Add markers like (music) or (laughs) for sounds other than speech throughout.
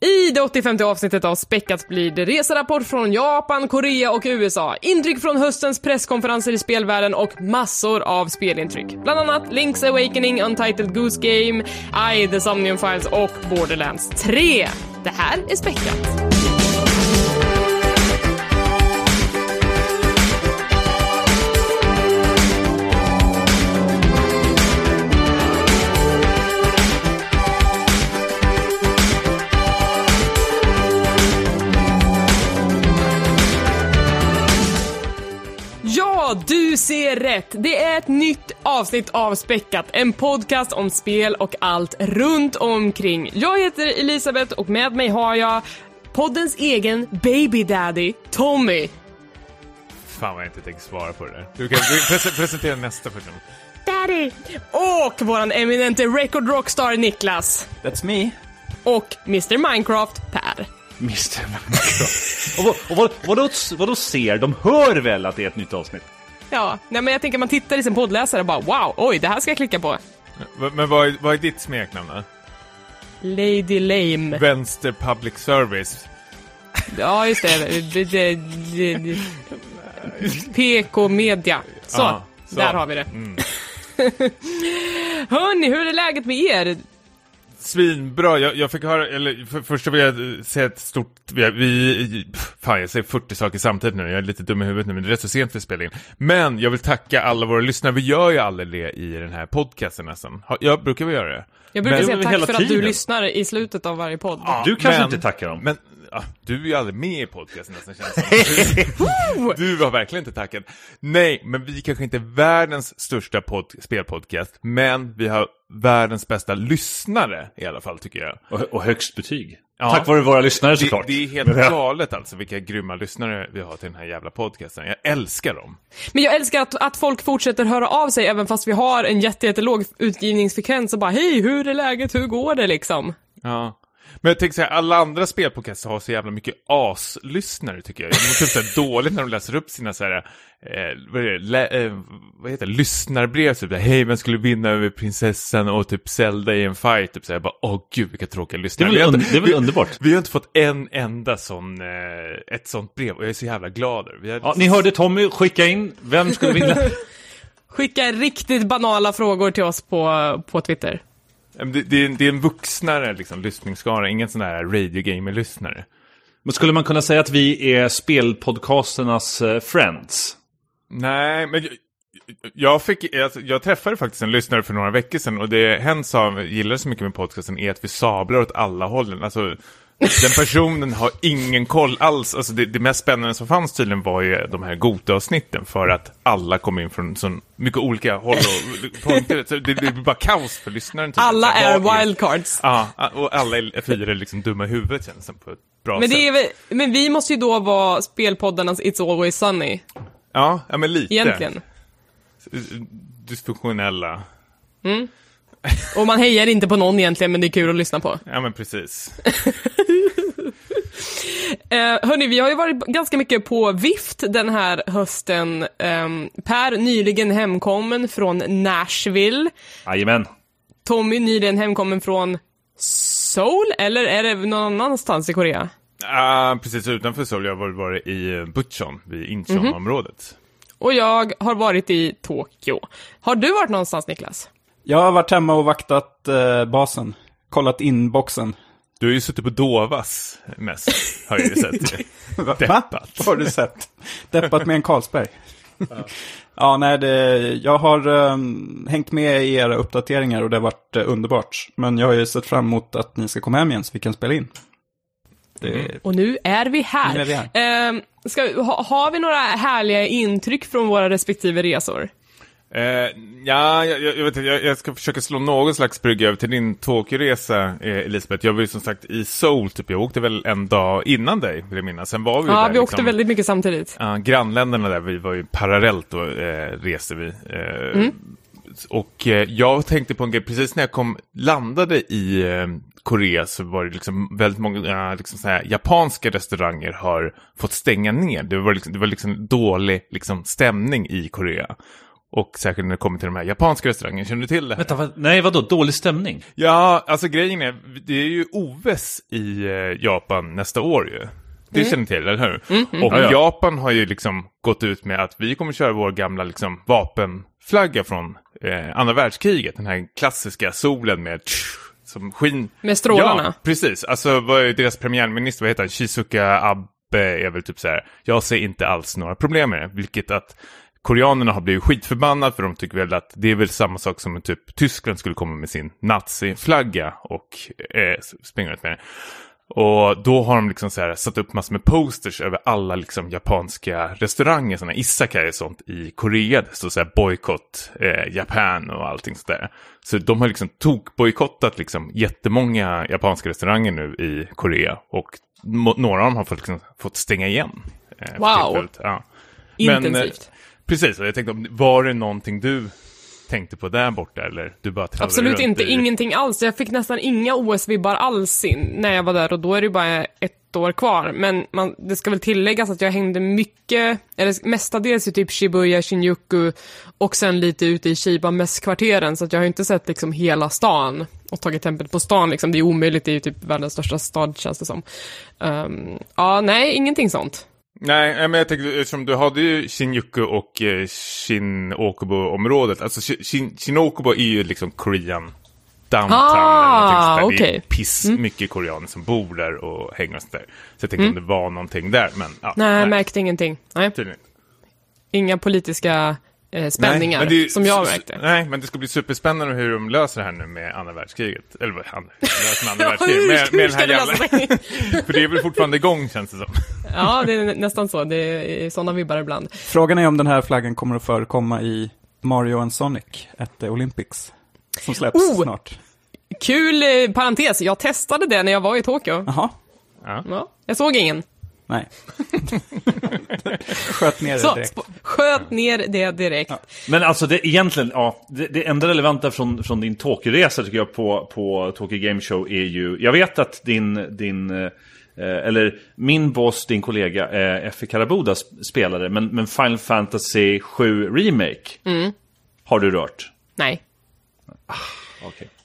I det 85 avsnittet av Späckat blir det reserapport från Japan, Korea och USA, intryck från höstens presskonferenser i spelvärlden och massor av spelintryck. Bland annat Link's Awakening, Untitled Goose Game, I, The Somnium Files och Borderlands 3. Det här är Späckat. Ja, du ser rätt! Det är ett nytt avsnitt av Späckat, en podcast om spel och allt runt omkring. Jag heter Elisabeth och med mig har jag poddens egen baby daddy, Tommy. Fan vad jag inte tänker svara på det där. Du kan du presen- presentera nästa person. Daddy! Och våran eminente record rockstar Niklas. That's me. Och Mr Minecraft, Per. Mr Minecraft. och vad, och vad, vadå, vadå ser? De hör väl att det är ett nytt avsnitt? Ja, nej men jag tänker man tittar i sin poddläsare och bara wow, oj, det här ska jag klicka på. Men vad är, vad är ditt smeknamn då? Lady Lame. Vänster Public Service. Ja, just det. PK Media. Så, Ja, så. där har vi det. Mm. (laughs) Hörni, hur är läget med er? Svinbra, jag, jag fick höra, eller för, först vill jag säga ett stort, vi, vi, fan jag säger 40 saker samtidigt nu, jag är lite dum i huvudet nu men det är rätt så sent för spelningen. Men jag vill tacka alla våra lyssnare, vi gör ju aldrig det i den här podcasten nästan. Jag brukar vi göra det? Jag brukar Men- säga tack för att du tiden. lyssnar i slutet av varje podd. Du kanske men- inte tackar dem. Men, ja, du är ju aldrig med i podcasten nästan känns det. (laughs) Du har verkligen inte tackat. Nej, men vi kanske inte är världens största pod- spelpodcast, men vi har världens bästa lyssnare i alla fall tycker jag. Och, och högst betyg. Ja. Tack vare våra lyssnare Det, såklart. det är helt Men (laughs) ja. galet alltså vilka grymma lyssnare vi har till den här jävla podcasten. Jag älskar dem. Men jag älskar att, att folk fortsätter höra av sig även fast vi har en jätte, jättelåg utgivningsfrekvens och bara hej, hur är läget, hur går det liksom? Ja. Men jag tänker säga, alla andra spelpodcaster har så jävla mycket aslyssnare tycker jag. Det är typ så här (laughs) dåligt när de läser upp sina så här, eh, vad, är det, lä, eh, vad heter det, lyssnarbrev. Typ hej, vem skulle vinna över prinsessan och typ Zelda i en fight? Typ så här, bara, åh gud vilka tråkiga Det är lyssnare. väl, un, det är väl vi- underbart? Vi har inte fått en enda sån, eh, ett sånt brev och jag är så jävla glad. över. Vi har, Ja, ni hörde Tommy skicka in. Vem skulle vinna? (laughs) Skicka riktigt banala frågor till oss på, på Twitter. Det, det, är, det är en vuxnare liksom, lyssningsskara, ingen sån här radio gamer-lyssnare. Men skulle man kunna säga att vi är spelpodcasternas eh, friends? Nej, men jag, fick, alltså, jag träffade faktiskt en lyssnare för några veckor sedan och det hen sa, gillar så mycket med podcasten, är att vi sablar åt alla hållen. Alltså, den personen har ingen koll alls. Alltså, det, det mest spännande som fanns tydligen var ju de här Gota-avsnitten för att alla kom in från så mycket olika håll och (laughs) punkter. Så det, blir bara kaos för lyssnaren. Typ. Alla är wildcards. Ja, och alla är fyra är liksom dumma i huvudet känns det på ett bra Men, sätt. det är, väl- men vi måste ju då vara spelpoddarnas It's Always Sunny, Ja, ja, men lite. egentligen. Dysfunktionella. Och man hejar inte på någon egentligen, men det är kul att lyssna på. (laughs) Ja, men precis. Eh, hörni, vi har ju varit ganska mycket på vift den här hösten. Ehm, per nyligen hemkommen från Nashville. Jajamän. Tommy nyligen hemkommen från Seoul, eller är det någon annanstans i Korea? Ja, precis utanför Seoul. Jag har varit i eh, Butchon, vid Incheon-området. Och jag har varit i Tokyo. Har du varit någonstans, Niklas? Jag har varit hemma och vaktat eh, basen. Kollat inboxen. Du har ju suttit på Dovas mest, har jag ju sett. (laughs) Va? Deppat. Vad har du sett? Deppat med en Carlsberg. ja, nej, det, jag har ehm, hängt med i era uppdateringar och det har varit eh, underbart. Men jag har ju sett fram emot att ni ska komma hem igen så vi kan spela in. Det, Och nu är vi här. Nu är vi här. Ehm, ska, ha, har vi några härliga intryck från våra respektive resor? Eh, ja, jag, jag, vet, jag, jag ska försöka slå någon slags brygga över till din Tokyo-resa, eh, Elisabeth. Jag var ju som sagt i Seoul, typ. Jag åkte väl en dag innan dig, vill jag minnas. Sen var vi Ja, där, vi åkte liksom. väldigt mycket samtidigt. Ja, grannländerna där, vi var ju parallellt då, eh, reste vi. Eh, Och eh, jag tänkte på en grej, precis när jag kom, landade i eh, Korea så var det liksom väldigt många liksom så här, japanska restauranger har fått stänga ner. Det var liksom, det var liksom dålig liksom, stämning i Korea. Och särskilt när det kommer till de här japanska restaurangerna, känner du till det här? Vänta, vad, nej vadå, dålig stämning? Ja, alltså grejen är, det är ju OS i eh, Japan nästa år ju. Det känner ni till, eller hur? Och Ja, ja. Japan har ju liksom gått ut med att vi kommer köra vår gamla liksom, vapenflagga från eh, andra världskriget. Den här klassiska solen med tsch, som skin. Med strålarna. Ja, precis. Alltså vad är deras premiärminister, vad heter han? Shizuka Abe är väl typ så här. Jag ser inte alls några problem med det. Vilket att koreanerna har blivit skitförbannade för de tycker väl att det är väl samma sak som om typ Tyskland skulle komma med sin naziflagga och eh, springa ut med det. Och då har de liksom så här satt upp massor med posters över alla liksom japanska restauranger, sådana Isakaya och sånt i Korea. Det står så här boycott eh, Japan och allting sådär. Så de har liksom tokbojkottat liksom jättemånga japanska restauranger nu i Korea. Och några av dem har fått, liksom, fått stänga igen. Eh, Wow. Ja. Men, eh, Intensivt. Precis, och jag tänkte, var det någonting du tänkte på där borta eller du bara Absolut inte, i... ingenting alls. Jag fick nästan inga OS-vibbar alls in när jag var där och då är det bara ett år kvar. Men man, det ska väl tilläggas att jag hängde mycket, eller mestadels i typ Shibuya, Shinjuku och sen lite ute i Shiba-mässkvarteren så att jag har inte sett liksom hela stan och tagit tempet på stan liksom. Det är omöjligt, det är ju typ världens största stad känns det som. Ehm, ja, nej, ingenting sånt. Nej, nej, men jag tänkte, eftersom du hade ju Shinjuku och eh, Shin-Okubo-området. Alltså Shin- Shin- Shin-Okubo är ju liksom Korean downtown. Ah, där. Det är piss mycket koreaner som bor där och hänger och sånt där. Så jag tänkte om det var någonting där, men ja. Nej, jag märkte ingenting. Nej, tydligen. inga politiska eh, spänningar men det är- som jag märkte. Nej, men det ska bli superspännande hur de löser det här nu med andra världskriget. Eller vad, andra, med andra (laughs) Ja, världskriget. hur- Med, med den här jävla... (laughs) För det är väl fortfarande igång känns det som. (laughs) Ja, det är nä- nästan så. Det är sådana vibbar ibland. Frågan är om den här flaggan kommer att förekomma i Mario and Sonic at the Olympics. Som släpps Oh! snart. Kul eh, parentes, jag testade det när jag var i Tokyo. Jaha, Ja, jag såg ingen. Nej. (laughs) Sköt ner det direkt. sköt ner det direkt. Men alltså det egentligen, ja, det, det enda relevanta från, från din Tokyo-resa tycker jag på, på Tokyo Game Show är ju, jag vet att din, din eh, eller min boss, din kollega eh, Effe Karabuda sp- spelade, men, men Final Fantasy 7 Remake har du rört? Nej.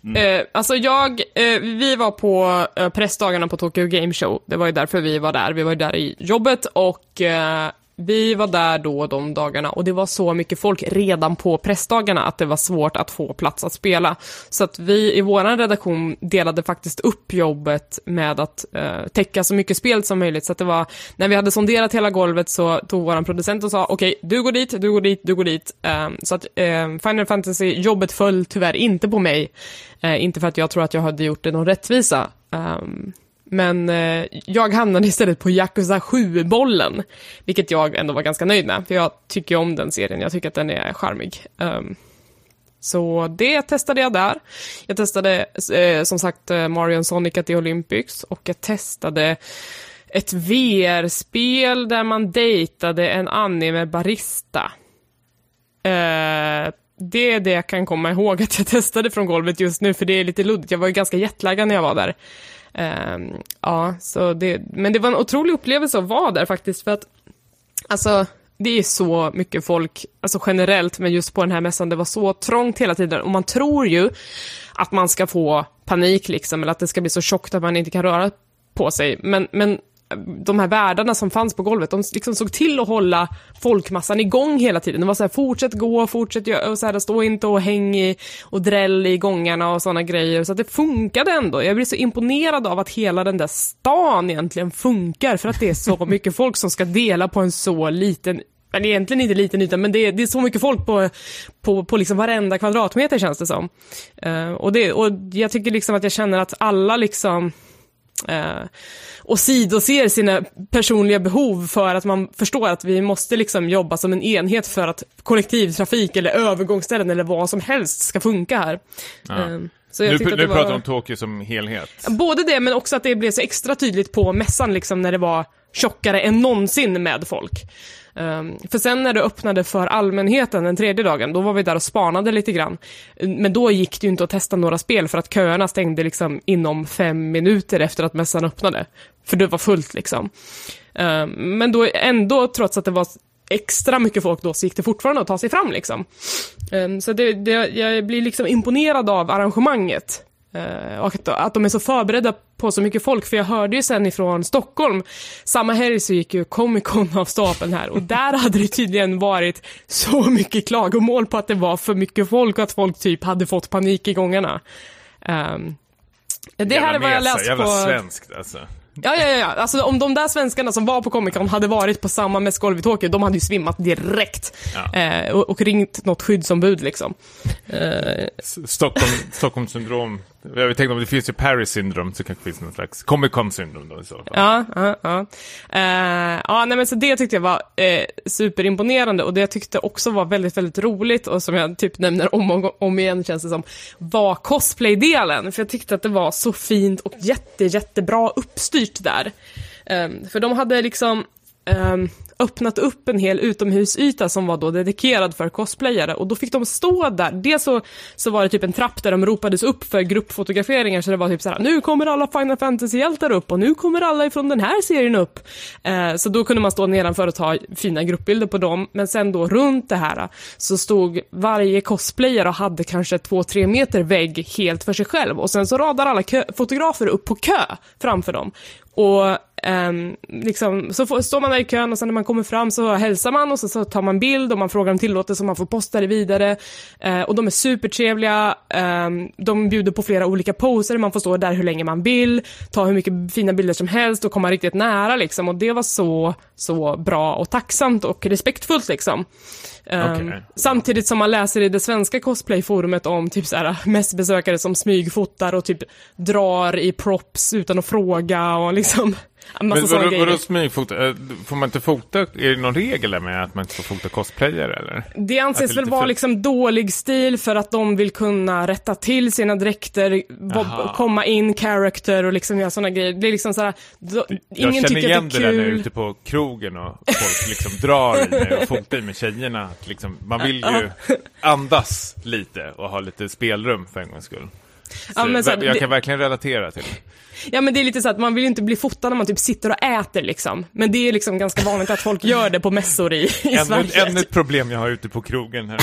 Mm. Eh, alltså jag, eh, vi var på eh, pressdagarna på Tokyo Game Show. Det var ju därför vi var där. Vi var ju där i jobbet och eh, vi var där då de dagarna och det var så mycket folk redan på pressdagarna att det var svårt att få plats att spela. Så att vi i vår redaktion delade faktiskt upp jobbet med att eh, täcka så mycket spel som möjligt. Så att det var, när vi hade sonderat hela golvet så tog vår producent och sa okej, du går dit, du går dit, du går dit. Eh, så att eh, Final Fantasy-jobbet föll tyvärr inte på mig. Eh, inte för att jag tror att jag hade gjort det någon rättvisa. Ehm, men eh, jag hamnade istället på Yakuza 7-bollen, vilket jag ändå var ganska nöjd med, för jag tycker om den serien, jag tycker att den är charmig. Um, så det testade jag där. Jag testade eh, som sagt eh, Mario Sonic at the Olympics och jag testade ett VR-spel där man dejtade en anime-barista. Eh, det är det jag kan komma ihåg att jag testade från golvet just nu, för det är lite luddigt. Jag var ju ganska jetlaggad när jag var där. Ehm, ja, så det, men det var en otrolig upplevelse att vara där faktiskt, för att alltså, det är så mycket folk, alltså generellt, men just på den här mässan, det var så trångt hela tiden. Och man tror ju att man ska få panik liksom, eller att det ska bli så tjockt att man inte kan röra på sig. Men, men de här värdarna som fanns på golvet, de liksom såg till att hålla folkmassan igång hela tiden. Det var så här, fortsätt gå, fortsätt och så här, stå inte och häng i och dräll i gångarna och sådana grejer. Så att det funkade ändå. Jag blir så imponerad av att hela den där stan egentligen funkar, för att det är så (laughs) mycket folk som ska dela på en så liten men egentligen inte liten yta, men det är, det är så mycket folk på, på, på liksom varenda kvadratmeter känns det som. Eh, och, det, och jag tycker liksom att jag känner att alla liksom eh, och sidoser sina personliga behov för att man förstår att vi måste liksom jobba som en enhet för att kollektivtrafik eller övergångsställen eller vad som helst ska funka här. Eh, så jag Nu, nu det pratar var... vi om Tokyo som helhet. Både det, men också att det blev så extra tydligt på mässan, liksom, när det var tjockare än någonsin med folk. Um, för sen när det öppnade för allmänheten den tredje dagen, då var vi där och spanade lite grann. Men då gick det ju inte att testa några spel för att köerna stängde liksom inom fem minuter efter att mässan öppnade. För det var fullt liksom. Um, men då ändå, trots att det var extra mycket folk då så gick det fortfarande att ta sig fram liksom. Um, så det, det, jag blir liksom imponerad av arrangemanget. Uh, och att, att de är så förberedda på så mycket folk, för jag hörde ju sen ifrån Stockholm, samma helg så gick ju Comic Con av stapeln här och där (laughs) hade det tydligen varit så mycket klagomål på att det var för mycket folk och att folk typ hade fått panik i gångarna. Um, det här är vad jag läst jävla på... svenskt alltså. Ja, ja, ja. Alltså om de där svenskarna som var på Comic Con hade varit på samma mässgolv i Tokyo, de hade ju svimmat direkt. Ja. Eh, och, och ringt något skyddsombud liksom. Eh, Stockholm, Stockholmssyndrom. Jag tänkte om det finns ju Paris syndrom så kanske det finns någon slags Comic Con syndrom då i så fall. ja, ja, ja. Uh, ja, nej men så det tyckte jag var eh, superimponerande och det jag tyckte också var väldigt, väldigt roligt och som jag typ nämner om och om igen känns det som, var cosplay-delen. För jag tyckte att det var så fint och jätte, jättebra uppstyrt där. Um, för de hade liksom um, öppnat upp en hel utomhusyta som var då dedikerad för cosplayare och då fick de stå där. Dels så, så var det typ en trapp där de ropades upp för gruppfotograferingar så det var typ så här, nu kommer alla Final Fantasy-hjältar upp och nu kommer alla ifrån den här serien upp. Eh, så då kunde man stå nedanför och ta fina gruppbilder på dem, men sen då runt det här så stod varje cosplayare och hade kanske två, tre meter vägg helt för sig själv och sen så radar alla kö- fotografer upp på kö framför dem. Och eh, liksom, så får, står man där i kön och sen när man kommer fram så hälsar man och så, så tar man bild och man frågar om tillåtelse och man får posta det vidare. Eh, och de är supertrevliga, ehm, de bjuder på flera olika poser, man får stå där hur länge man vill, ta hur mycket fina bilder som helst och komma riktigt nära liksom. Och det var så, så bra och tacksamt och respektfullt liksom. Ehm, Okej. Samtidigt som man läser i det svenska cosplayforumet om typ så här (laughs) mässbesökare som smygfotar och typ drar i props utan att fråga och liksom Men vadå, vadå smygfota? Eh, Får man inte fota? Är det någon regel med att man inte får fota cosplayare eller? Det anses det är väl vara liksom dålig stil för att de vill kunna rätta till sina dräkter, Aha. komma in character och liksom göra sådana grejer. Det är liksom såhär, då, Jag ingen känner tycker igen att det det där är när jag är kul. ute på krogen och folk liksom drar i mig och fotar i med tjejerna. Att Liksom, man vill ju andas lite och ha lite spelrum för en gångs skull. Så Ja, här, jag det- kan verkligen relatera till det. Ja men det är lite så att man vill ju inte bli fotad när man typ sitter och äter liksom. Men det är liksom ganska vanligt att folk gör det på mässor i, i Ännu, Sverige. ännu ett problem jag har ute på krogen här.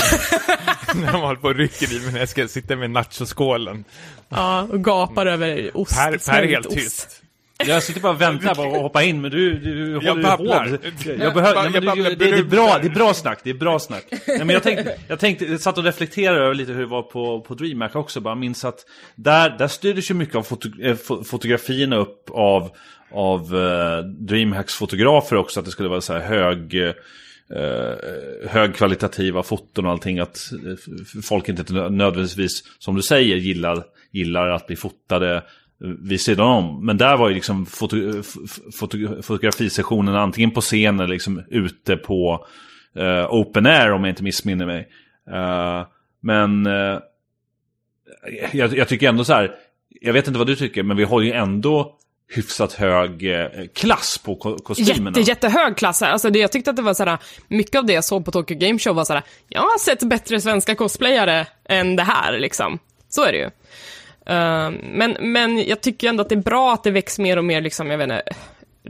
(laughs) när de håller på och rycker i mig när jag ska sitta med nachoskålen. Ja, och gapar över ost. Per, per är helt ost. tyst. Jag sitter bara och väntar på att hoppa in, men du, du håller ju babblar. hård. Jag Jag behöver, nej, men du, det, det, är bra, det är bra snack, det är bra snack. Nej, men jag tänkte, (laughs) jag tänkte, jag satt och reflekterade över lite hur det var på, på DreamHack också, bara minns att där, där styrdes ju mycket av foto, eh, fo- fotografierna upp av, av eh, DreamHacks fotografer också, att det skulle vara så här hög eh, högkvalitativa foton och allting att folk inte nö- nödvändigtvis, som du säger, gillar, gillar att bli fotade vid sidan om. Men där var ju liksom foto, foto, fotografisessionen antingen på scen eller liksom ute på uh, open air om jag inte missminner mig. Uh, men uh, jag, jag tycker ändå så här, jag vet inte vad du tycker, men vi har ju ändå hyfsat hög klass på ko- kostymerna. Jätte, jättehög klass här. Alltså det, jag tyckte att det var såhär, mycket av det jag såg på Tokyo Game Show var såhär, jag har sett bättre svenska cosplayare än det här liksom. Så är det ju. Eh, men, men jag tycker ändå att det är bra att det väcks mer och mer liksom, jag vet inte,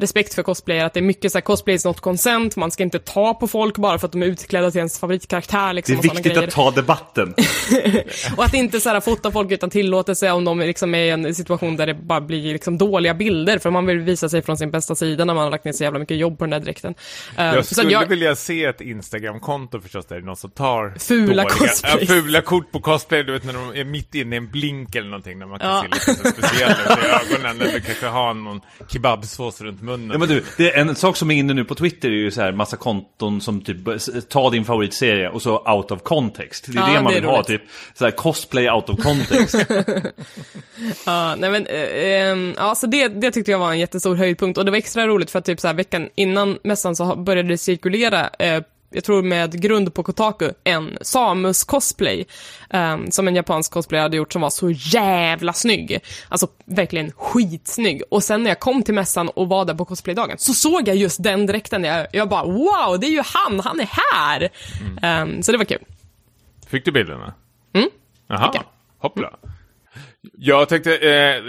respekt för cosplayer, att det är mycket såhär cosplay is not consent, man ska inte ta på folk bara för att de är utklädda till ens favoritkaraktär liksom. Det är viktigt grejer. att ta debatten. (laughs) Och att inte så här, fota folk utan tillåtelse om de liksom är i en situation där det bara blir liksom dåliga bilder, för man vill visa sig från sin bästa sida när man har lagt ner så jävla mycket jobb på den där dräkten. Eh, Jag så skulle jag, vilja se ett Instagram-konto förstås där det är någon som tar Fula dåliga, ja, fula kort på cosplay, du vet när de är mitt inne i en blink eller någonting, när man kan Ja. se lite så speciella ut i ögonen, eller kanske ha någon kebabsås runt munnen. Ja, men du, det är en sak som är inne nu på Twitter är ju så här massa konton som typ ta din favoritserie och så out of context. Det är Ja, det man det vill ha, typ så här cosplay out of context. (laughs) ja, nej men, eh, ja, så det, det tyckte jag var en jättestor höjdpunkt och det var extra roligt för att typ så här, veckan innan mässan så började det cirkulera eh, jag tror med grund på Kotaku, en Samus cosplay ehm, som en japansk cosplay hade gjort som var så jävla snygg. Alltså verkligen skitsnygg. Och sen när jag kom till mässan och var där på cosplaydagen så såg jag just den dräkten. Jag, jag bara wow, det är ju han, han är här! Ehm, så det var kul. Fick du bilderna? Mm. Fick hoppla. Jag tänkte, eh,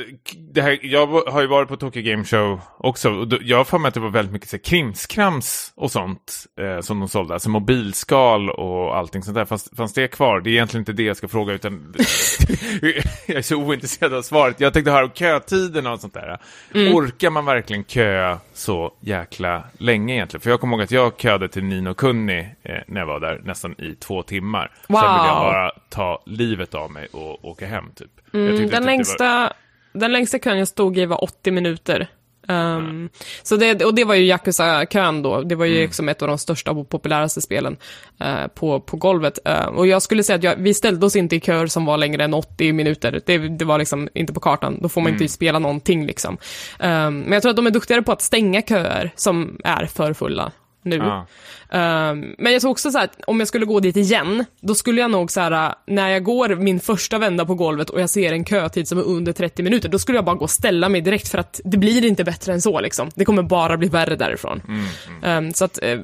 det här, jag har ju varit på Tokyo Game Show också. Och jag har för mig att det var väldigt mycket så här, krimskrams och sånt eh, som de sålde. Alltså mobilskal och allting sånt där. Fanns, fanns det kvar? Det är egentligen inte det jag ska fråga utan (laughs) jag är så ointresserad av svaret. Jag tänkte höra om kötiderna och sånt där. Mm. Orkar man verkligen köa så jäkla länge egentligen? För jag kommer ihåg att jag köade till Nino Kunni eh, när jag var där nästan i två timmar. Wow. Sen ville jag bara ta livet av mig och åka hem typ. Mm, den, längsta, var... den längsta kön jag stod i var 80 minuter. Um, mm. så det, och det var ju Yakuza-kön då, det var ju mm. liksom ett av de största och populäraste spelen uh, på, på golvet. Uh, och jag skulle säga att jag, vi ställde oss inte i köer som var längre än 80 minuter, det, det var liksom inte på kartan, då får man mm. inte spela någonting liksom. Um, men jag tror att de är duktigare på att stänga köer som är för fulla nu. Ja. Um, men jag tror också så här, att om jag skulle gå dit igen, då skulle jag nog så här, när jag går min första vända på golvet och jag ser en kötid som är under 30 minuter, då skulle jag bara gå och ställa mig direkt för att det blir inte bättre än så liksom. Det kommer bara bli värre därifrån. Mm, mm. Um, så att, uh,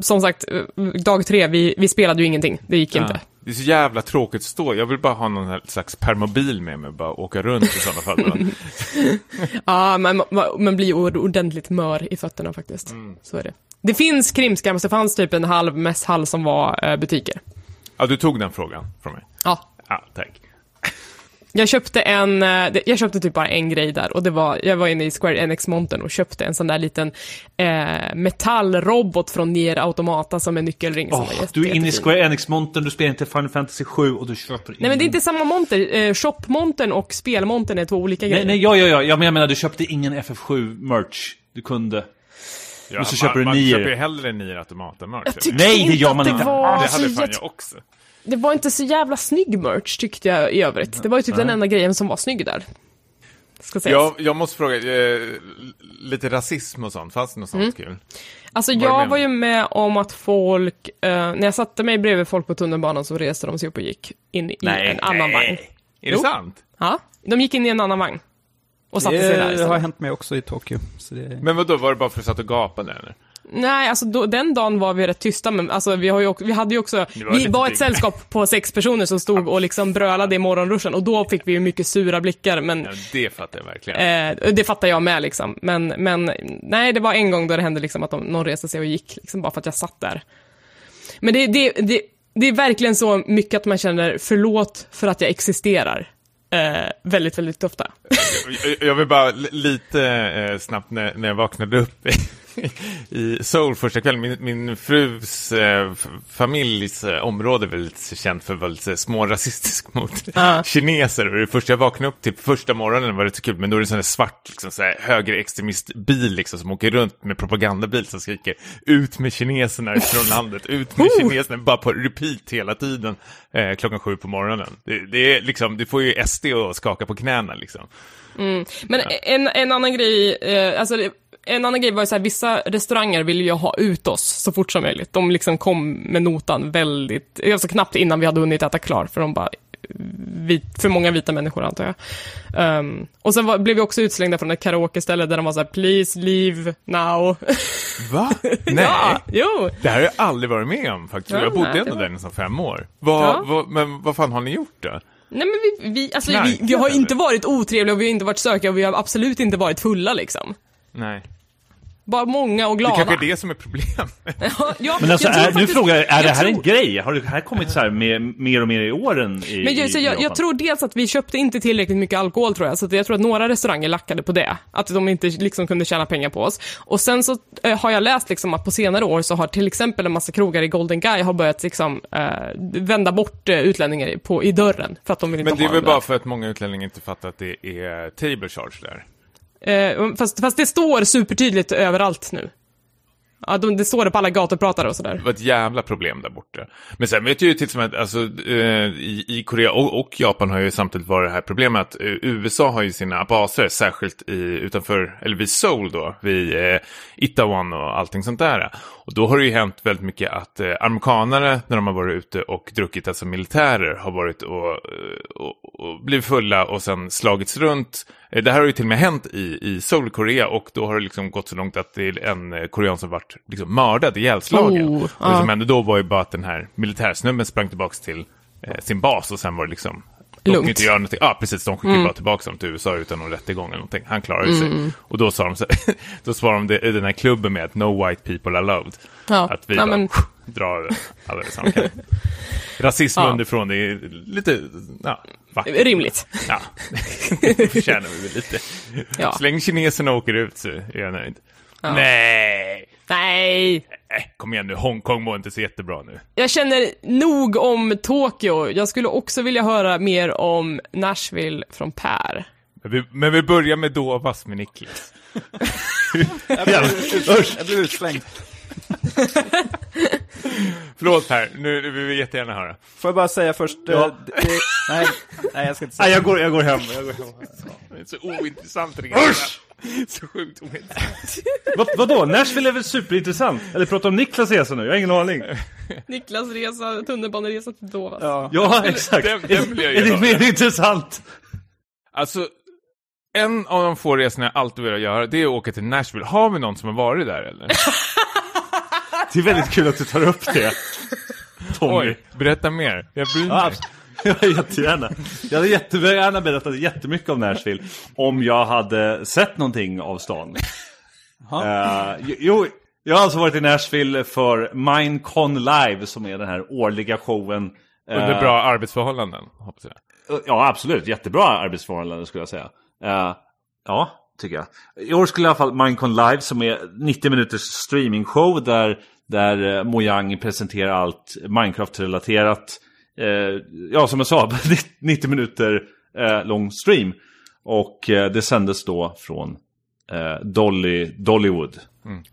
som sagt, uh, dag tre, vi, vi spelade ju ingenting. Det gick ja. inte. Det är så jävla tråkigt att stå. Jag vill bara ha någon slags permobil med mig, bara åka runt i sådana fall. (laughs) ja, men man blir ordentligt mör i fötterna faktiskt. Mm. Så är det. Det finns krimskrams, det fanns typ en halv mässhall som var eh, butiker. Ja, du tog den frågan från mig. Ja. Ja, tack. Jag köpte en, eh, jag köpte typ bara en grej där och det var, jag var inne i Square Enix-montern och köpte en sån där liten eh, metallrobot från Nier Automata som en nyckelring. Oh, som du är inne i Square Enix-montern, du spelar inte Final Fantasy 7 och du köper Nej men det är inte samma monter, eh, shop-montern och spelmontern är två olika grejer. Nej, nej, ja, ja, ja, jag menar du köpte ingen FF7-merch. Du kunde. Ja, och så köper man, du nier. Man köper ju hellre nier automaten-merch. Nej, det gör man inte. Det, var det hade fan jag också. Det var inte så jävla snygg merch tyckte jag i övrigt. Det var ju typ Nej. den enda grejen som var snygg där. Ska jag, jag måste fråga, eh, lite rasism och sånt, fanns det något sånt mm. kul? Alltså var jag var ju med om att folk, eh, när jag satte mig bredvid folk på tunnelbanan så reste de sig upp och gick in i nej, en annan vagn. Är det sant? Ja, de gick in i en annan vagn. Och satte sig där Det har hänt mig också i Tokyo. Det... Men vad då var det bara för att du satt och gapade eller? Nej, alltså då, den dagen var vi rätt tysta, men alltså vi, har ju, vi hade ju också, var vi var ett sällskap på sex personer som stod och liksom brölade i morgonruschen och då fick vi ju mycket sura blickar, men... Ja, det fattar jag verkligen. Eh, det fattar jag med liksom, men, men nej, det var en gång då det hände liksom att de, någon reste sig och gick, liksom bara för att jag satt där. Men det, det, det, det är verkligen så mycket att man känner förlåt för att jag existerar. Eh, väldigt, väldigt ofta. jag, jag vill bara lite eh, snabbt när, när jag vaknade upp (laughs) i Seoul första kvällen. Min, min frus eh, familjs eh, område är väldigt känt för att vara lite smårasistisk (laughs) mot uh. kineser. Och det första jag vaknade upp till första morgonen var det så kul, men då är det en sån där svart liksom, så här, högerextremistbil liksom, som åker runt med propagandabil som skriker ut med kineserna från (laughs) landet, ut med kineserna, bara på repeat hela tiden eh, klockan sju på morgonen. Det, det, är liksom, det får ju SD att skaka på knäna liksom. Mm. Men en, en annan grej, eh, alltså en annan grej var ju vissa restauranger ville ju ha ut oss så fort som möjligt. De liksom kom med notan väldigt, alltså knappt innan vi hade hunnit äta klart, för de bara, vit, för många vita människor antar jag. Um, och sen var, blev vi också utslängda från ett karaoke-ställe där de var så här, please leave now. (laughs) Va? (laughs) Nej? ja, jo. Det här har jag aldrig varit med om faktiskt. Ja, jag bodde ändå var... där nästan fem år. Vad, ja. vad, men vad fan har ni gjort då? Nej men vi, vi, alltså, vi, vi har inte varit otrevliga och vi har inte varit stökiga och vi har absolut inte varit fulla liksom. Nej. Bara många och glada. Det kanske är det som är problemet. (laughs) ja, ja, men alltså, är, nu frågar jag, är det här tror... en grej? Har det här kommit så här med, mer och mer i åren? I, men jag, så jag, jag, tror dels att vi köpte inte tillräckligt mycket alkohol tror jag, så jag tror att några restauranger lackade på det. Att de inte liksom kunde tjäna pengar på oss. Och sen så äh, har jag läst liksom att på senare år så har till exempel en massa krogar i Golden Guy har börjat liksom äh, vända bort äh, utlänningar på, i dörren för att de vill inte Men det är väl bara för att många utlänningar inte fattar att det är table charge där? Eh, fast, fast det står supertydligt överallt nu. Ja, de, det står det på alla gatupratare och sådär. Det var ett jävla problem där borta. Men sen vet jag ju till exempel att alltså, eh, i, i, Korea och, och, Japan har ju samtidigt varit det här problemet att eh, USA har ju sina baser, särskilt i, utanför, eller vid Seoul då, vid eh, Itawan och allting sånt där. Och då har det ju hänt väldigt mycket att eh, amerikanare, när de har varit ute och druckit, alltså militärer, har varit och, eh, och, och blivit fulla och sen slagits runt. Eh, det här har ju till och med hänt i, i Seoul, Korea och då har det liksom gått så långt att det är en eh, korean som varit liksom mördad, ihjälslagen. Oh, och det som hände då var ju bara att den här militärsnubben sprang tillbaka till eh, sin bas och sen var det liksom De Lugnt. inte göra någonting. Ja, precis. De skickar bara tillbaka dem till USA utan någon rättegång eller någonting. Han klarar ju sig. Och då sa de så, (laughs) då svarade de det, den här klubben med att no white people allowed. Ja, Att vi ja, bara men- (laughs) drar alla det. (laughs) Rasism Ja. underifrån, det är lite, ja, vackert. Rimligt. Ja, det förtjänar vi väl lite. Ja. Så länge kineserna åker ut så är jag nöjd. Nej! Nej, Äh, kom igen nu, Hongkong mår inte så jättebra nu. jag känner nog om Tokyo. Jag skulle också vilja höra mer om Nashville från Per. Men vi, men vi börjar med Dovas med Niklas. Jag blev utslängd. (laughs) Förlåt Per, nu nu vill vi jättegärna höra. Får jag bara säga först... eh, Ja. det, nej, nej, jag ska inte Nej, säga. jag går, jag går hem. Jag går hem. Det är så ointressant det här. Så sjukt ointressant. Vad, vadå? Nashville är väl superintressant? Eller pratar om Niklas resa nu? Jag har ingen aning. Niklas resa, tunnelbaneresa till Dovas. Ja. Ja, exakt. Den- den vill jag är det mer intressant? Alltså, en av de få resorna jag alltid velat göra, det är att åka till Nashville. Har vi någon som har varit där eller? (laughs) Det är väldigt kul att du tar upp det. Tommy. Oj, berätta mer. Jag bryr mig. Ja, (laughs) jättegärna. Jag hade jättegärna berättat jättemycket om Nashville om jag hade sett någonting av stan. Uh, jo, jag har alltså varit i Nashville för Minecon Live som är den här årliga showen. eh, Under bra arbetsförhållanden, hoppas jag. Ja, absolut. Jättebra arbetsförhållanden skulle jag säga. Eh, ja, tycker jag. I år skulle i alla fall Minecon Live som är 90 minuters streamingshow där, där eh, Mojang presenterar allt Minecraft-relaterat. Eh, ja, som jag sa, (laughs) 90 minuter eh, lång stream. Och eh, det sändes då från eh, Dolly, Dollywood.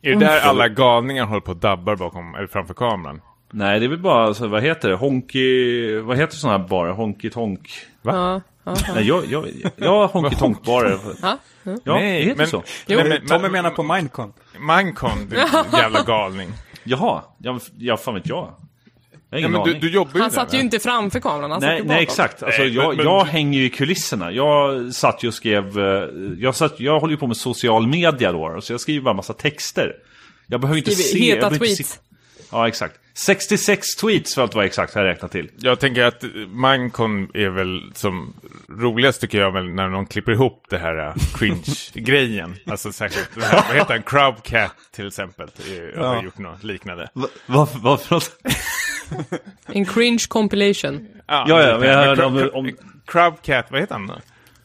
Är det där alla galningar håller på och dabbar bakom, eller framför kameran? Nej, det är väl bara, alltså, vad heter det? Honky... Vad heter sådana här barer? Honky Tonk? Ja, ja. Nej, jag, jag, jag har Honky (laughs) Tonk barer. Ja. Ja, Nej, det heter men- så. Jo. Nej, men- Tommy men- menar på Minecon. Minecon, du (laughs) jävla galning. Jaha, ja, ja fan vet jag. Jag Ja, men du, du jobbar ju Han satt ju inte framför kameran, han satt nej, ju nej, exakt. Alltså, Nej, jag, men- jag hänger ju i kulisserna. Jag satt ju och skrev... eh, Jag, satt, jag håller ju på med social media då, så jag skriver bara massa texter. Jag behöver inte Skriver se... jag heta tweets. se- Ja, exakt. 66 tweets för att vara exakt, har jag räknat till. Jag tänker att Minecon är väl som roligast tycker jag väl när någon klipper ihop det här äh, cringe-grejen. (laughs) Alltså särskilt, det här, vad heter han, Crowdcat till exempel. Jag har Ja. gjort något liknande. Vad vad för något? (laughs) En cringe compilation. Ja, ja, men jag hörde om- om- Crowdcat, vad heter han då?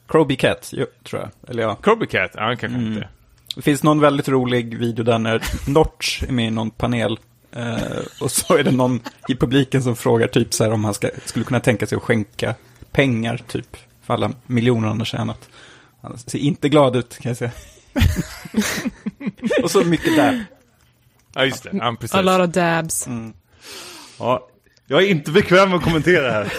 Croby Cat, jo, tror jag. Eller ja. Crowdcat? Ja, han kanske inte. Det finns någon väldigt rolig video där när Notch är med i någon panel. Eh, och så är det någon i publiken som frågar typ så här om han ska, skulle kunna tänka sig att skänka pengar typ. För alla miljoner han har tjänat. Han ser inte glad ut kan jag säga. (laughs) och så mycket där. Ja, just det. Ja, precis. A lot of dabs. Ja, jag är inte bekväm med att kommentera det här.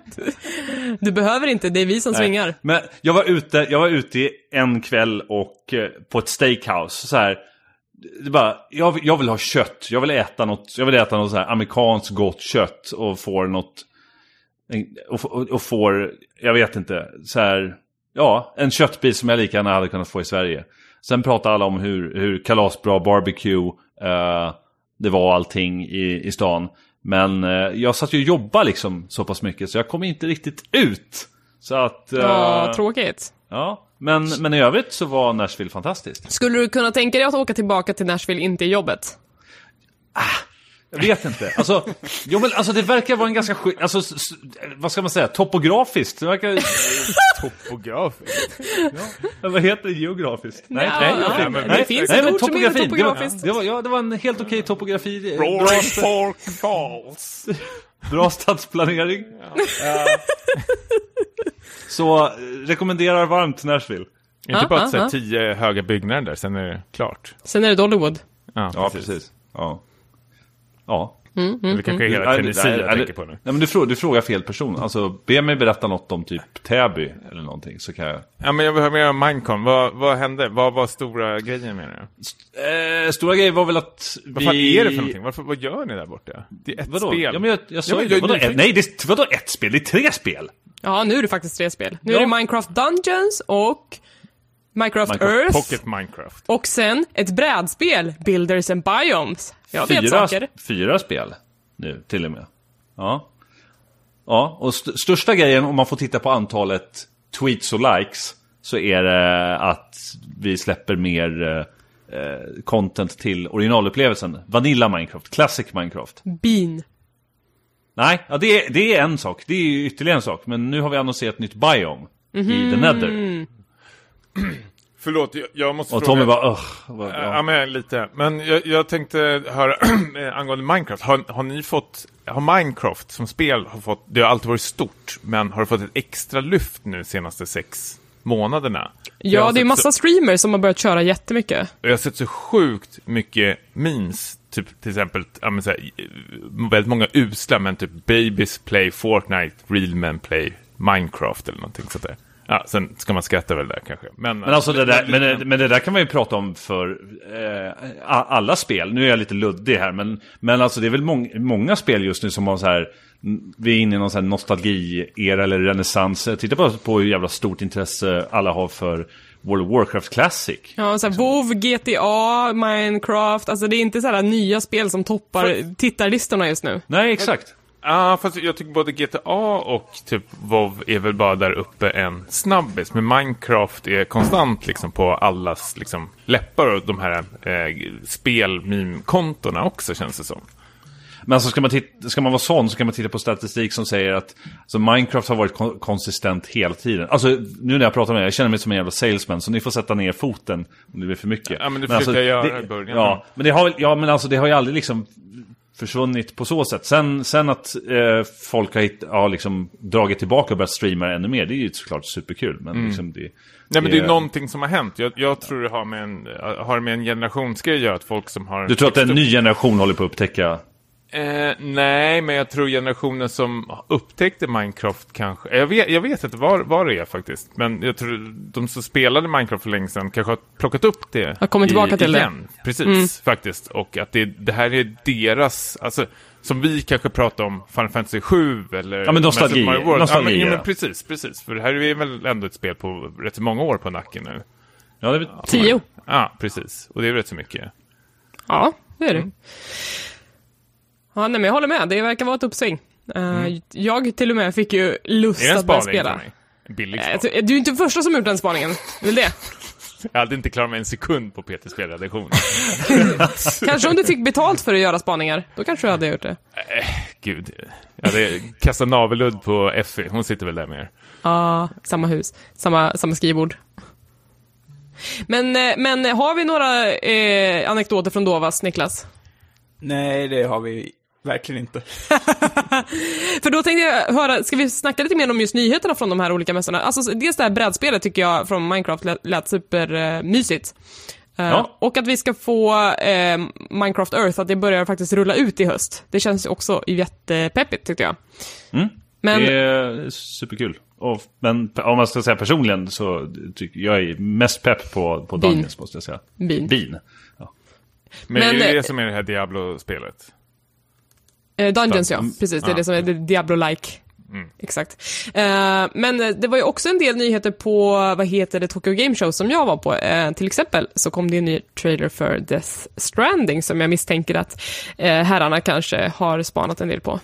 (laughs) Du behöver inte, det är vi som svingar. Men jag var ute, jag var ute en kväll och eh, på ett steakhouse. Så här, det bara, jag, jag vill ha kött. Jag vill äta något, jag vill äta något så här amerikanskt gott kött och får något och, och, och får, jag vet inte, så här, ja, en köttbit som jag lika gärna hade kunnat få i Sverige. Sen pratar alla om hur, hur kalasbra barbecue eh, det var allting i, i stan. Men eh, jag satt ju och jobbade liksom så pass mycket så jag kom inte riktigt ut. Så att... eh, Ja, tråkigt. Ja, men, men i övrigt så var Nashville fantastiskt. Skulle du kunna tänka dig att åka tillbaka till Nashville, inte i jobbet? Jag vet inte. Alltså, jo, men, alltså det verkar vara en ganska skit... Alltså, vad ska man säga? Topografiskt. Det verkar... Topografiskt. Ja, vad heter det geografiskt? Nej, Ja, nej, ja, nej, men nej, det finns nej, ett men ord som heter topografin. Det var, topografiskt. det var, ja, det var en helt okej topografi. Roaring Fork Falls. bra stadsplanering. Ja. Så, eh, rekommenderar varmt Nashville. Inte Ja, bara att säga ja. tio höga byggnader sen är det klart. Sen är det Dollywood. Ja, Ja, precis. Ja. Ja. Det kanske är hela Tennessee jag tänker på nu. Nej, men du, frågar, du frågar fel person. Alltså, be mig berätta något om typ Täby eller någonting så kan jag... Ja, men jag vill höra mer om Minecon. Vad, vad hände? Vad var stora grejen med det? Eh, stora grejer var väl att vi... Vad fan är det för någonting? Varför, vad gör ni där borta? Det är ett Vadå? spel. Ja, men jag, jag sa Ja, ju men det. Vadå, jag är ett, nej, det, vadå ett spel? Det är tre spel! Ja, nu är det faktiskt tre spel. Nu Ja. är det Minecraft Dungeons och Minecraft, Minecraft Earth. Pocket Minecraft. Och sen ett brädspel, Builders and Biomes. Vet fyra, fyra spel nu, till och med. Ja. Ja, och st största grejen om man får titta på antalet tweets och likes så är det att vi släpper mer eh, content till originalupplevelsen. Vanilla Minecraft, Classic Minecraft. Bean. Nej, ja, det, är, det är en sak. Det är ytterligare en sak. Men nu har vi annonserat ett nytt biome i The Nether. Förlåt, jag, jag måste Och fråga. Tommy bara Ugh, vad- Ja, ja. men lite. Men jag, jag tänkte höra (clears throat) angående Minecraft. Har, har ni fått, har Minecraft som spel har fått, det har alltid varit stort, men har det fått ett extra lyft nu senaste sex månaderna? Ja, det är massa streamers som har börjat köra jättemycket. Så, jag har sett så sjukt mycket memes, typ till exempel, ja, men så här, väldigt många usla, men typ Babies Play Fortnite, Real Men Play Minecraft eller någonting sånt där. Ja, sen ska man skratta väl där kanske. Men, Men alltså det där, men, det- men det där kan man ju prata om för eh, alla spel. Nu är jag lite luddig här, men, men alltså det är väl mång, många spel just nu som har så här, vi är inne i någon sån här nostalgi-era eller renässans. Titta bara på hur jävla stort intresse alla har för World of Warcraft Classic. Ja, så här, WoW, GTA, Minecraft. Alltså det är inte så här nya spel som toppar tittarlistorna just nu. Nej, exakt. Ja, fast jag tycker både GTA och typ WoW är väl bara där uppe en snabbis. Men Minecraft är konstant liksom på allas liksom läppar och de här eh, spel-meme-kontona också känns det som. Men alltså ska man, titta, ska man vara sån så kan man titta på statistik som säger att alltså Minecraft har varit kon- konsistent hela tiden. Alltså nu när jag pratar med er, jag känner mig som en jävla salesman så ni får sätta ner foten om det blir för mycket. Ja, men det alltså, försökte jag göra det- i början. Ja, men det har, ja, men alltså det har ju aldrig liksom försvunnit på så sätt. Sen, sen att eh, folk har, hitt, har liksom dragit tillbaka och börjat streama ännu mer, det är ju såklart superkul. Men liksom det, Mm. Nej, men det är någonting som har hänt. Jag, jag tror det har med en, har med en generationsgrej att göra, att folk som har... Du tror att en ny generation håller på att upptäcka Eh, nej, men jag tror generationen som upptäckte Minecraft kanske... Jag vet, jag vet inte vad, vad det är faktiskt. Men jag tror de som spelade Minecraft för länge sedan kanske har plockat upp det. Har kommit tillbaka till det. igen. Precis, faktiskt. Och att det, det här är deras... Alltså, som vi kanske pratar om Final Fantasy 7 eller... Ja, men nostalgi. Nostalgi, ja, men, ja, men precis, precis. För det här är väl ändå ett spel på rätt många år på nacken nu. Ja, det vet, Tio. Ja, precis. Och det är rätt så mycket. Ja, det är det. Mm. Ja, nej, men jag håller med. Det verkar vara ett uppsving. Eh, Jag till och med fick ju lust Mm. Att börja spela. billig Eh, spaning. Du är inte första som gjort den spaningen. Vill det? Jag hade inte klarat mig en sekund på Peters spelredaktion. (laughs) Kanske om du fick betalt för att göra spaningar. Då kanske du hade gjort det. Gud. Jag hade kastat navelludd på Effie. Hon sitter väl där med er. Ja, samma hus. Samma, samma skrivbord. Men, eh, men har vi några eh, anekdoter från Dovas, Niklas? Nej, det har vi verkligen inte. (laughs) För då tänkte jag höra, ska vi snacka lite mer om just nyheterna från de här olika mässorna? Alltså dels det här brädspelet tycker jag från Minecraft lät, lät supermysigt. Uh, Ja. Och att vi ska få eh, Minecraft Earth, att det börjar faktiskt rulla ut i höst. Det känns också jättepeppigt tyckte jag. Mm. Men, Det är superkul. Och, men om man ska säga personligen så tycker jag är mest pepp på, på. Dungeons måste jag säga. Bean. Bean. Ja. Men, Men, är det eh, det som är det här Diablo-spelet? Eh, Dungeons, ja. Precis, det är Ah, det som är Diablo-like. Exakt. Eh, men det var ju också en del nyheter på, vad heter det, Tokyo Game Show som jag var på. Eh, till exempel så kom det en ny trailer för Death Stranding som jag misstänker att eh, herrarna kanske har spanat en del på.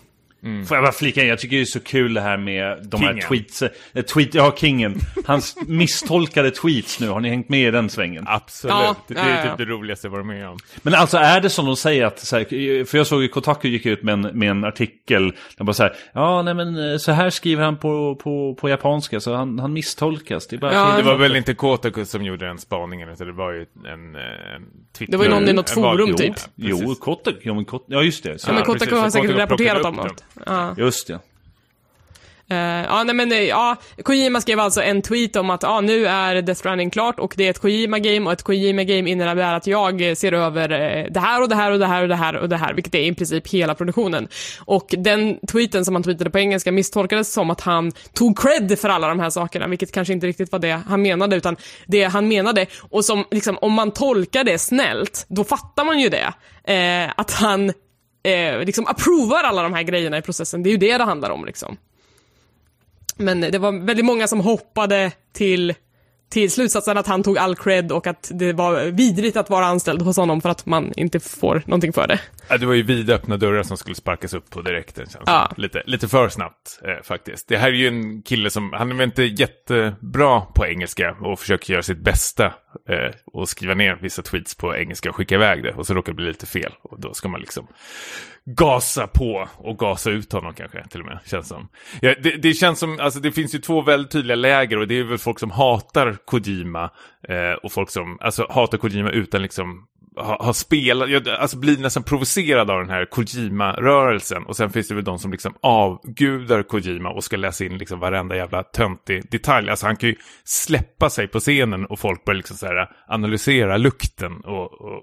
Får jag bara flika in, jag tycker det är så kul det här med de Kingen. här tweets. Eh, tweet, ja, kingen. Hans (laughs) misstolkade tweets nu, har ni hängt med i den svängen? Absolut. Ja, det ja, är ja, typ ja. det roligaste jag varit med om. Men alltså är det som de säger att, så här, för jag såg ju Kotaku gick ut med en, med en artikel, där bara så här, ja nej men eh, så här skriver han på, på, på japanska, så han, han misstolkas. Det är bara Ja. Det var väl inte Kotaku som gjorde den spaningen, utan det var ju en, eh, en Twitter... Det var ju någon i något forum, Jo, typ. Jo, precis. Kotaku, ja, men Kot, ja just det. Så, Ja, men Kotaku har säkert Kotaku rapporterat om något. Ja. Just det. Eh, ja, nej men eh, ja, Kojima skrev alltså en tweet om att ja, nu är Death Stranding klart och det är ett Kojima-game och ett Kojima-game innebär att jag eh, ser över det här och det här och det här och det här och det här, vilket är i princip hela produktionen. Och den tweeten som han tweetade på engelska misstolkades som att han tog cred för alla de här sakerna, vilket kanske inte riktigt var det han menade, utan det han menade, och som liksom, om man tolkar det snällt, då fattar man ju det. Eh, att han eh, liksom approvar alla de här grejerna i processen, det är ju det det handlar om liksom. Men det var väldigt många som hoppade till, till slutsatsen att han tog all cred och att det var vidrigt att vara anställd hos honom för att man inte får någonting för det. Ja, det var ju vidöppna dörrar som skulle sparkas upp på direkten. Känns Ja. lite, lite för snabbt eh, faktiskt. Det här är ju en kille som, han är väl inte jättebra på engelska och försöker göra sitt bästa eh, och skriva ner vissa tweets på engelska och skicka iväg det. Och så råkar det bli lite fel. Och då ska man liksom gasa på och gasa ut honom kanske till och med. Känns som. Ja, det, det känns som, alltså det finns ju två väldigt tydliga läger och det är väl folk som hatar Kojima eh, och folk som, alltså hatar Kojima utan liksom ha, ha spelat, jag, alltså blir nästan provocerad av den här Kojima-rörelsen. Och sen finns det väl de som liksom avgudar Kojima och ska läsa in liksom varenda jävla töntig detalj. Alltså han kan ju släppa sig på scenen och folk börjar liksom så här analysera lukten och, och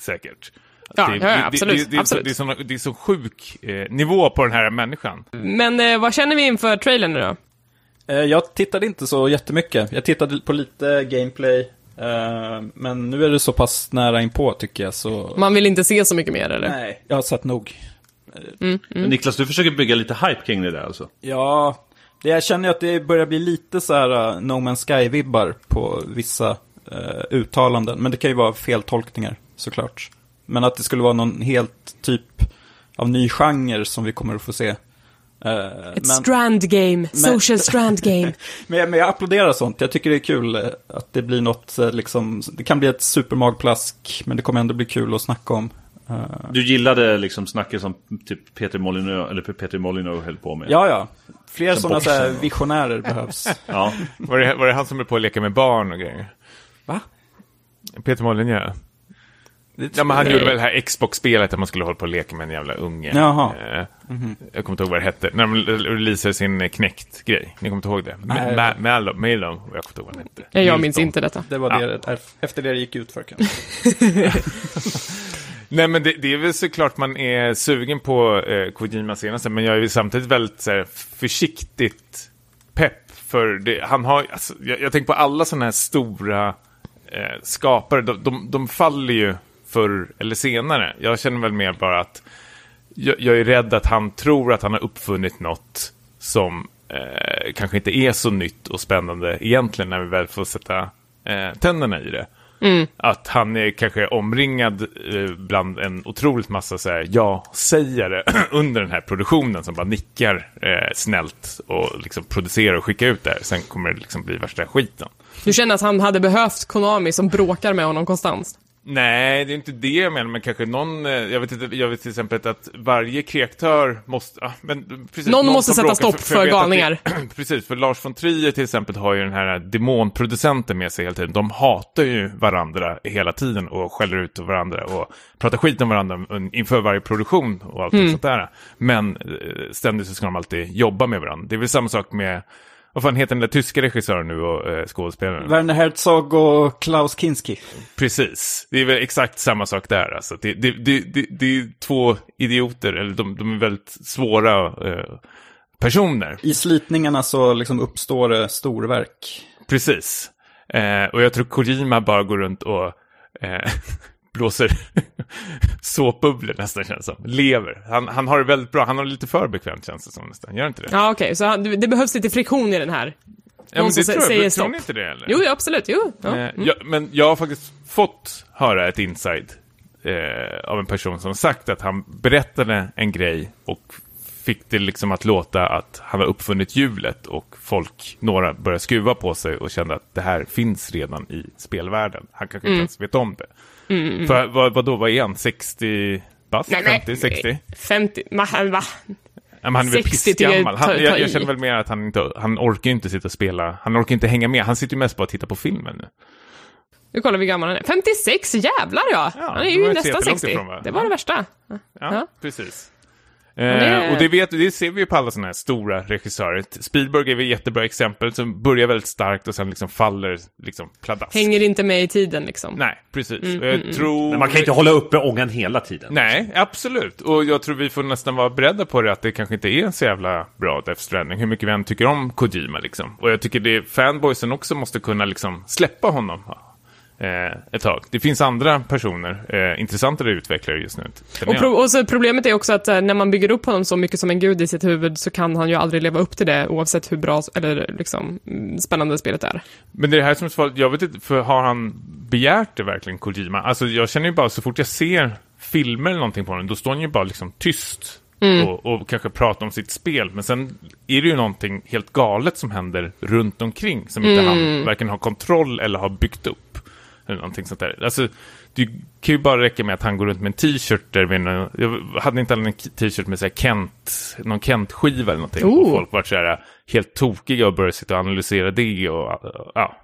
säkert. Ja, det, ja, absolut, Det, det, det, absolut. Det, är sån, det är så sjuk eh, nivå på den här människan. Men eh, vad känner vi inför trailern nu då? Eh, Jag tittade inte så jättemycket. Jag tittade på lite gameplay. Eh, Men nu är det så pass nära inpå tycker jag så... Man vill inte se så mycket mer eller? Nej, jag har sett nog. Mm. Men Niklas, du försöker bygga lite hype kring det där alltså? Ja, det, jag känner ju att det börjar bli lite så här uh, No Man's Sky-vibbar på vissa eh, uttalanden. Men det kan ju vara feltolkningar såklart. Men att det skulle vara någon helt typ av ny genre som vi kommer att få se. Eh, Ett men, strand game, social strand (laughs) game. men, jag, men jag applåderar sånt. Jag tycker det är kul eh, att det blir något, eh, liksom, det kan bli ett supermagplask, men det kommer ändå bli kul att snacka om. Du gillade liksom snacket som typ Peter Molyneux, eller Peter Molyneux höll på med? ja, ja. Fler Som sådana och- visionärer (laughs) behövs. ja. Var det, var det han som är på att leka med barn och grejer? Va? Peter Molyneux? Ja, men han gjorde väl det här Xbox-spelet där man skulle hålla på och leka med en jävla unge. Jaha. Eh, Jag kommer inte ihåg vad det hette. När de releasade sin Knäckt-grej. Ni kommer inte ihåg det? Malum, Malum, jag kommer inte ihåg vad den hette. Jag minns Milton. inte detta. Det var Ja. det, det, efter det det gick ut för kanske. (laughs) Nej, men det, det är väl såklart man är sugen på eh, Kojima senaste, men jag är ju samtidigt väldigt så här, försiktigt pepp. För det, han har, alltså, jag, jag tänker på alla sådana här stora eh, skapare, de, de, de faller ju förr eller senare. Jag känner väl mer bara att jag, jag är rädd att han tror att han har uppfunnit något som eh, kanske inte är så nytt och spännande egentligen när vi väl får sätta eh, tänderna i det. Att han är kanske omringad eh, bland en otroligt massa så här, ja-sägare (clears throat) under den här produktionen som bara nickar eh, snällt och liksom producerar och skickar ut det här. Sen kommer det liksom bli värsta skiten. Du känner att han hade behövt Konami som bråkar med honom konstant? Nej, det är inte det jag menar, men kanske någon, eh, jag vet, inte, jag vet till exempel att varje kreatör måste, ja, men precis, Någon måste som sätta stopp för vet att galningar. Det, (clears throat) precis, för Lars von Trier till exempel har ju den här demonproducenten med sig hela tiden. De hatar ju varandra hela tiden och skäller ut varandra och pratar skit om varandra inför varje produktion och allt Mm. sånt där. Men eh, ständigt så ska de alltid jobba med varandra. Det är väl samma sak med, vad fan heter den där tyska regissören nu och eh, skådespelaren? Werner Herzog och Klaus Kinski. Precis, det är väl exakt samma sak där. Alltså. Det, det, det, det, det är två idioter, eller de, de är väldigt svåra eh, personer. I slitningarna så liksom uppstår det storverk. Precis. Eh, och jag tror Kojima bara går runt och eh, (laughs) blåser (laughs) såpbubblor nästan känns som. Lever. Han, han har det väldigt bra, han har det lite för bekvämt känns det som nästan. Gör inte det? Ja, okej, så han, det behövs lite friktion i den här. Ja, men någon det tror jag. Tror stopp. ni inte det eller? Jo, absolut, jo. Ja. Eh, ja, men jag har faktiskt fått höra ett inside eh, av en person som sagt att han berättade en grej och fick det liksom att låta att han har uppfunnit hjulet och folk, några började skruva på sig och kände att det här finns redan i spelvärlden. Han kanske Mm. inte ens vet om det. För vad, vad då, vad är han? 60 bast? Nej, nej. 50? 60? 50, va? va? Ja, men han är väl 60 tycker jag pissgammal. Han, jag, jag känner väl mer att han inte, han orkar inte sitta och spela, han orkar inte hänga med. Han sitter ju mest bara och tittar på filmen nu. Nu kollar vi gammal han är. 56, jävlar ja! Ja, han är ju nästan jättelångt 60. ifrån, va? det var det värsta. Ja, Ja. precis. Det- Eh, och det, vet, det ser vi ju på alla sådana här stora regissörer. Spielberg är väl ett jättebra exempel som börjar väldigt starkt och sen liksom faller liksom pladask. Hänger inte med i tiden liksom. Nej, precis. Mm, jag tror... Men man kan inte hålla uppe ångan hela tiden. Nej, absolut. Och jag tror vi får nästan vara beredda på det att det kanske inte är så jävla bra Death Stranding. Hur mycket vi än tycker om Kojima liksom. Och jag tycker det fanboysen också måste kunna liksom släppa honom eh, ett tag. Det finns andra personer, eh, intressantare utvecklare just nu. Och, pro- och så problemet är också att eh, när man bygger upp honom så mycket som en gud i sitt huvud så kan han ju aldrig leva upp till det oavsett hur bra eller liksom mm, spännande spelet är. Men det är det här som är svaret, jag vet inte, för har han begärt det verkligen, Kojima? Alltså jag känner ju bara så fort jag ser filmer eller någonting på honom, då står han ju bara liksom tyst. Mm. Och, och kanske pratar om sitt spel. Men sen är det ju någonting helt galet som händer runt omkring. Som inte Mm. han varken har kontroll eller har byggt upp. Eller någonting sånt där. Alltså, det kan ju bara räcka med att han går runt med en t-shirt där en, Jag hade inte en t-shirt med så här Kent, någon Kent-skiva eller någonting. Oh. Och folk var så här helt tokiga och började sitta och analysera det och ja.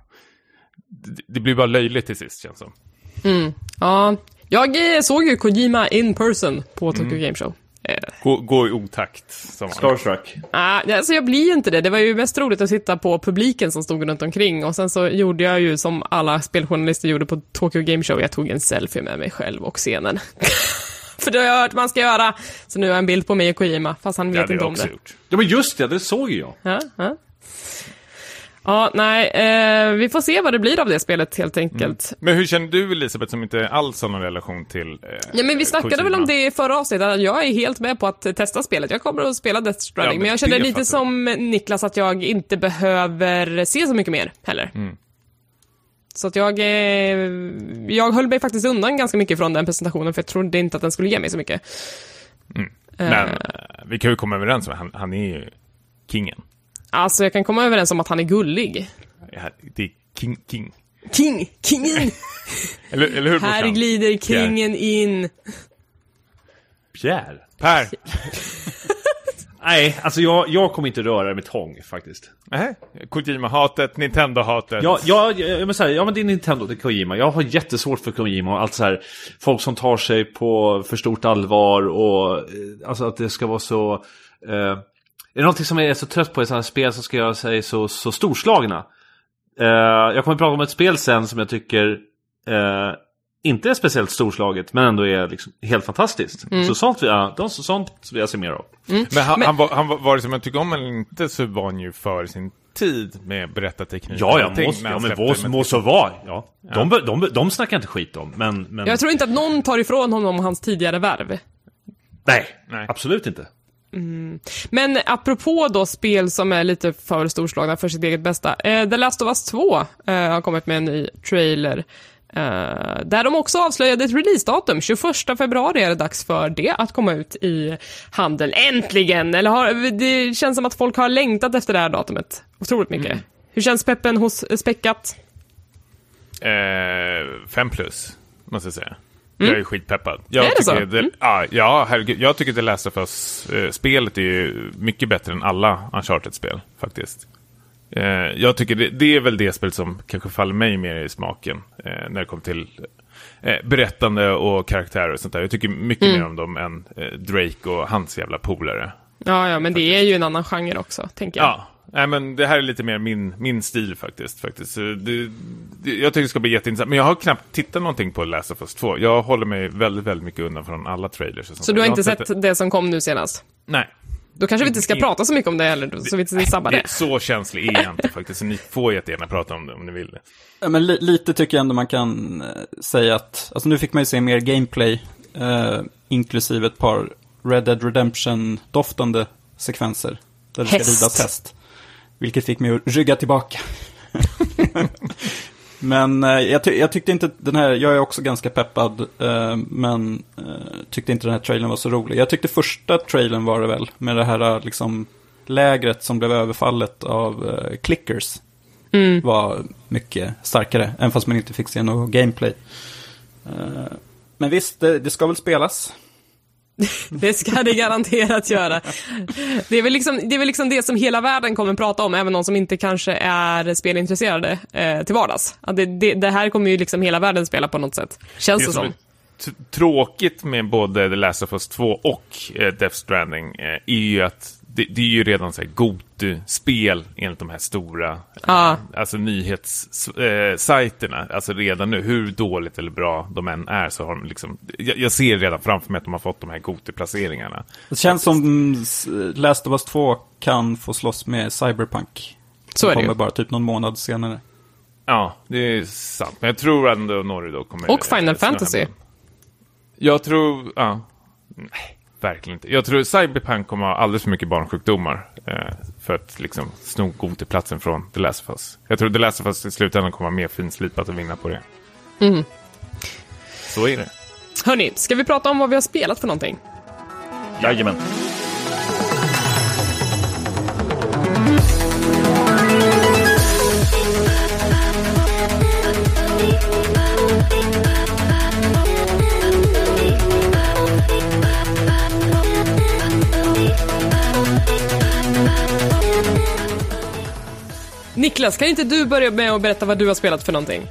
Det, blir bara löjligt till sist känns det som. Ja, jag eh, såg ju Kojima in person på Tokyo Mm. Game Show. Eh, Gå, gå i otakt. Starstruck. ah, alltså jag blir ju inte det. Det var ju mest roligt att titta på publiken som stod runt omkring och sen så gjorde jag ju som alla speljournalister gjorde på Tokyo Game Show. Jag tog en selfie med mig själv och scenen. (laughs) För det har jag hört man ska göra. Så nu har jag en bild på mig och Kojima, fast han vet hade inte jag om också det. gjort. Ja men just det, det såg ju jag. Ja, ja. Ja nej, eh, vi får se vad det blir av det spelet helt enkelt. Men hur känner du Elisabeth som inte alls har någon relation till eh, Ja, men vi snackade Kojima? väl om det i förra avsnittet, jag är helt med på att testa spelet. Jag kommer att spela Death Stranding, Ja, men men jag känner lite som Niklas att jag inte behöver se så mycket mer heller. Mm. Så att jag, eh, jag höll mig faktiskt undan ganska mycket från den presentationen, för jag trodde inte att den skulle ge mig så mycket. Men eh, vi kan ju komma överens om han, han är ju kingen. Alltså, jag kan komma överens om att han är gullig. Ja, Det är king, king. King! Kingen! (laughs) Eller, eller hur Här glider kingen in. Pierre. Per! (laughs) Nej, alltså jag, jag kommer inte röra med tång faktiskt. Nej, Kojima-hatet, Nintendo-hatet. Ja, ja, ja, men så här, ja men det är Nintendo, det är Kojima. Jag har jättesvårt för Kojima och allt så här. Folk som tar sig på för stort allvar och eh, alltså att det ska vara så... Eh, det någonting som jag är så trött på i sådana spel som ska göra sig så, så storslagna? Eh, jag kommer att prata om ett spel sen som jag tycker eh, inte är speciellt storslaget men ändå är liksom helt fantastiskt. Så sånt, vill jag- de, sånt vill jag se mer av. Men han, han, var, han var, vare sig man tycker om eller inte så var han ju för sin tid med berättarteknik. Ja, ja, må, ja men må så vara. Ja. De, de, de, de snackar inte skit om, men... men Jag tror inte att någon tar ifrån honom hans tidigare värv. nej, Nej. absolut inte. Men apropå då spel som är lite för storslagna för sitt eget bästa. Eh, The Last of Us 2 eh, har kommit med en ny trailer. Eh, där de också avslöjade ett releasedatum. 21 februari är det dags för det att komma ut i handeln. Äntligen! Eller har, det känns som att folk har längtat efter det här datumet. Otroligt mycket. Hur känns peppen hos Späckat? Eh, fem plus, måste jag säga. Jag är skitpeppad. Jag Mm. Är det tycker så? Det, Mm. ja, ja, herregud. Jag tycker det Last of Us-spelet är ju mycket bättre än alla Uncharted-spel, faktiskt. Eh, jag tycker det, det är väl det spel som kanske faller mig mer i smaken eh, när det kommer till eh, berättande och karaktärer och sånt där. Jag tycker mycket Mm. mer om dem än eh, Drake och hans jävla polare. Ja, ja, men det är ju en annan genre också, tänker jag. Ja, nej, men det här är lite mer min, min stil faktiskt. faktiskt. Så Det, det, jag tycker det ska bli jätteintressant. Men jag har knappt tittat någonting på Last of Us 2. Jag håller mig väldigt, väldigt mycket undan från alla trailers. Och sånt Så du har inte sett det? det som kom nu senast? Nej. Då kanske vi inte ska In- prata så mycket om det heller, så vi inte sabbar det. Så känslig är jag inte faktiskt. Så ni får jättegärna prata om det om ni vill det. Ja, men li lite tycker jag ändå man kan eh, säga att, alltså nu fick man ju se mer gameplay, eh, inklusive ett par Red Dead Redemption-doftande sekvenser. Där det ska ridas häst. Vilket fick mig att rygga tillbaka. (laughs) men eh, jag, ty jag tyckte inte den här, jag är också ganska peppad, eh, men eh, tyckte inte den här trailern var så rolig. Jag tyckte första trailern var det väl, med det här eh, liksom lägret som blev överfallet av eh, clickers var mycket starkare, även fast man inte fick se något gameplay. Eh, Men visst, det, det ska väl spelas. (laughs) Det ska det garanterat göra. Det är, väl liksom, det är väl liksom det som hela världen kommer prata om, även de som inte kanske är spelintresserade eh, till vardags. Att det, det, det här kommer ju liksom hela världen spela på något sätt. Känns det, Det som tråkigt med både The Last of Us 2 och eh, Death Stranding eh, är ju att det, det är ju redan så här Gotu-spel enligt de här stora Ja. eh, alltså nyhetssajterna. Eh, alltså redan nu, hur dåligt eller bra de än är så har de liksom, jag, jag ser redan framför mig att de har fått de här Gotu-placeringarna. Det känns som Last of Us 2 kan få slåss med Cyberpunk. Så är det kommer ju. bara typ någon månad senare. Ja, det är sant. Men jag tror ändå Norge då kommer... Och Final hem Fantasy. den. Jag tror, ja. Nej, verkligen inte. Jag tror Cyberpunk kommer ha alldeles för mycket barnsjukdomar eh, för att liksom sno Gotiplatsen från The Last of Us. Jag tror The Last of Us i slutändan kommer vara mer finslipat och vinna på det. Mm. Så är det. Hörni, ska vi prata om vad vi har spelat för någonting? Jajamän. Niklas, kan inte du börja med att berätta vad du har spelat för någonting?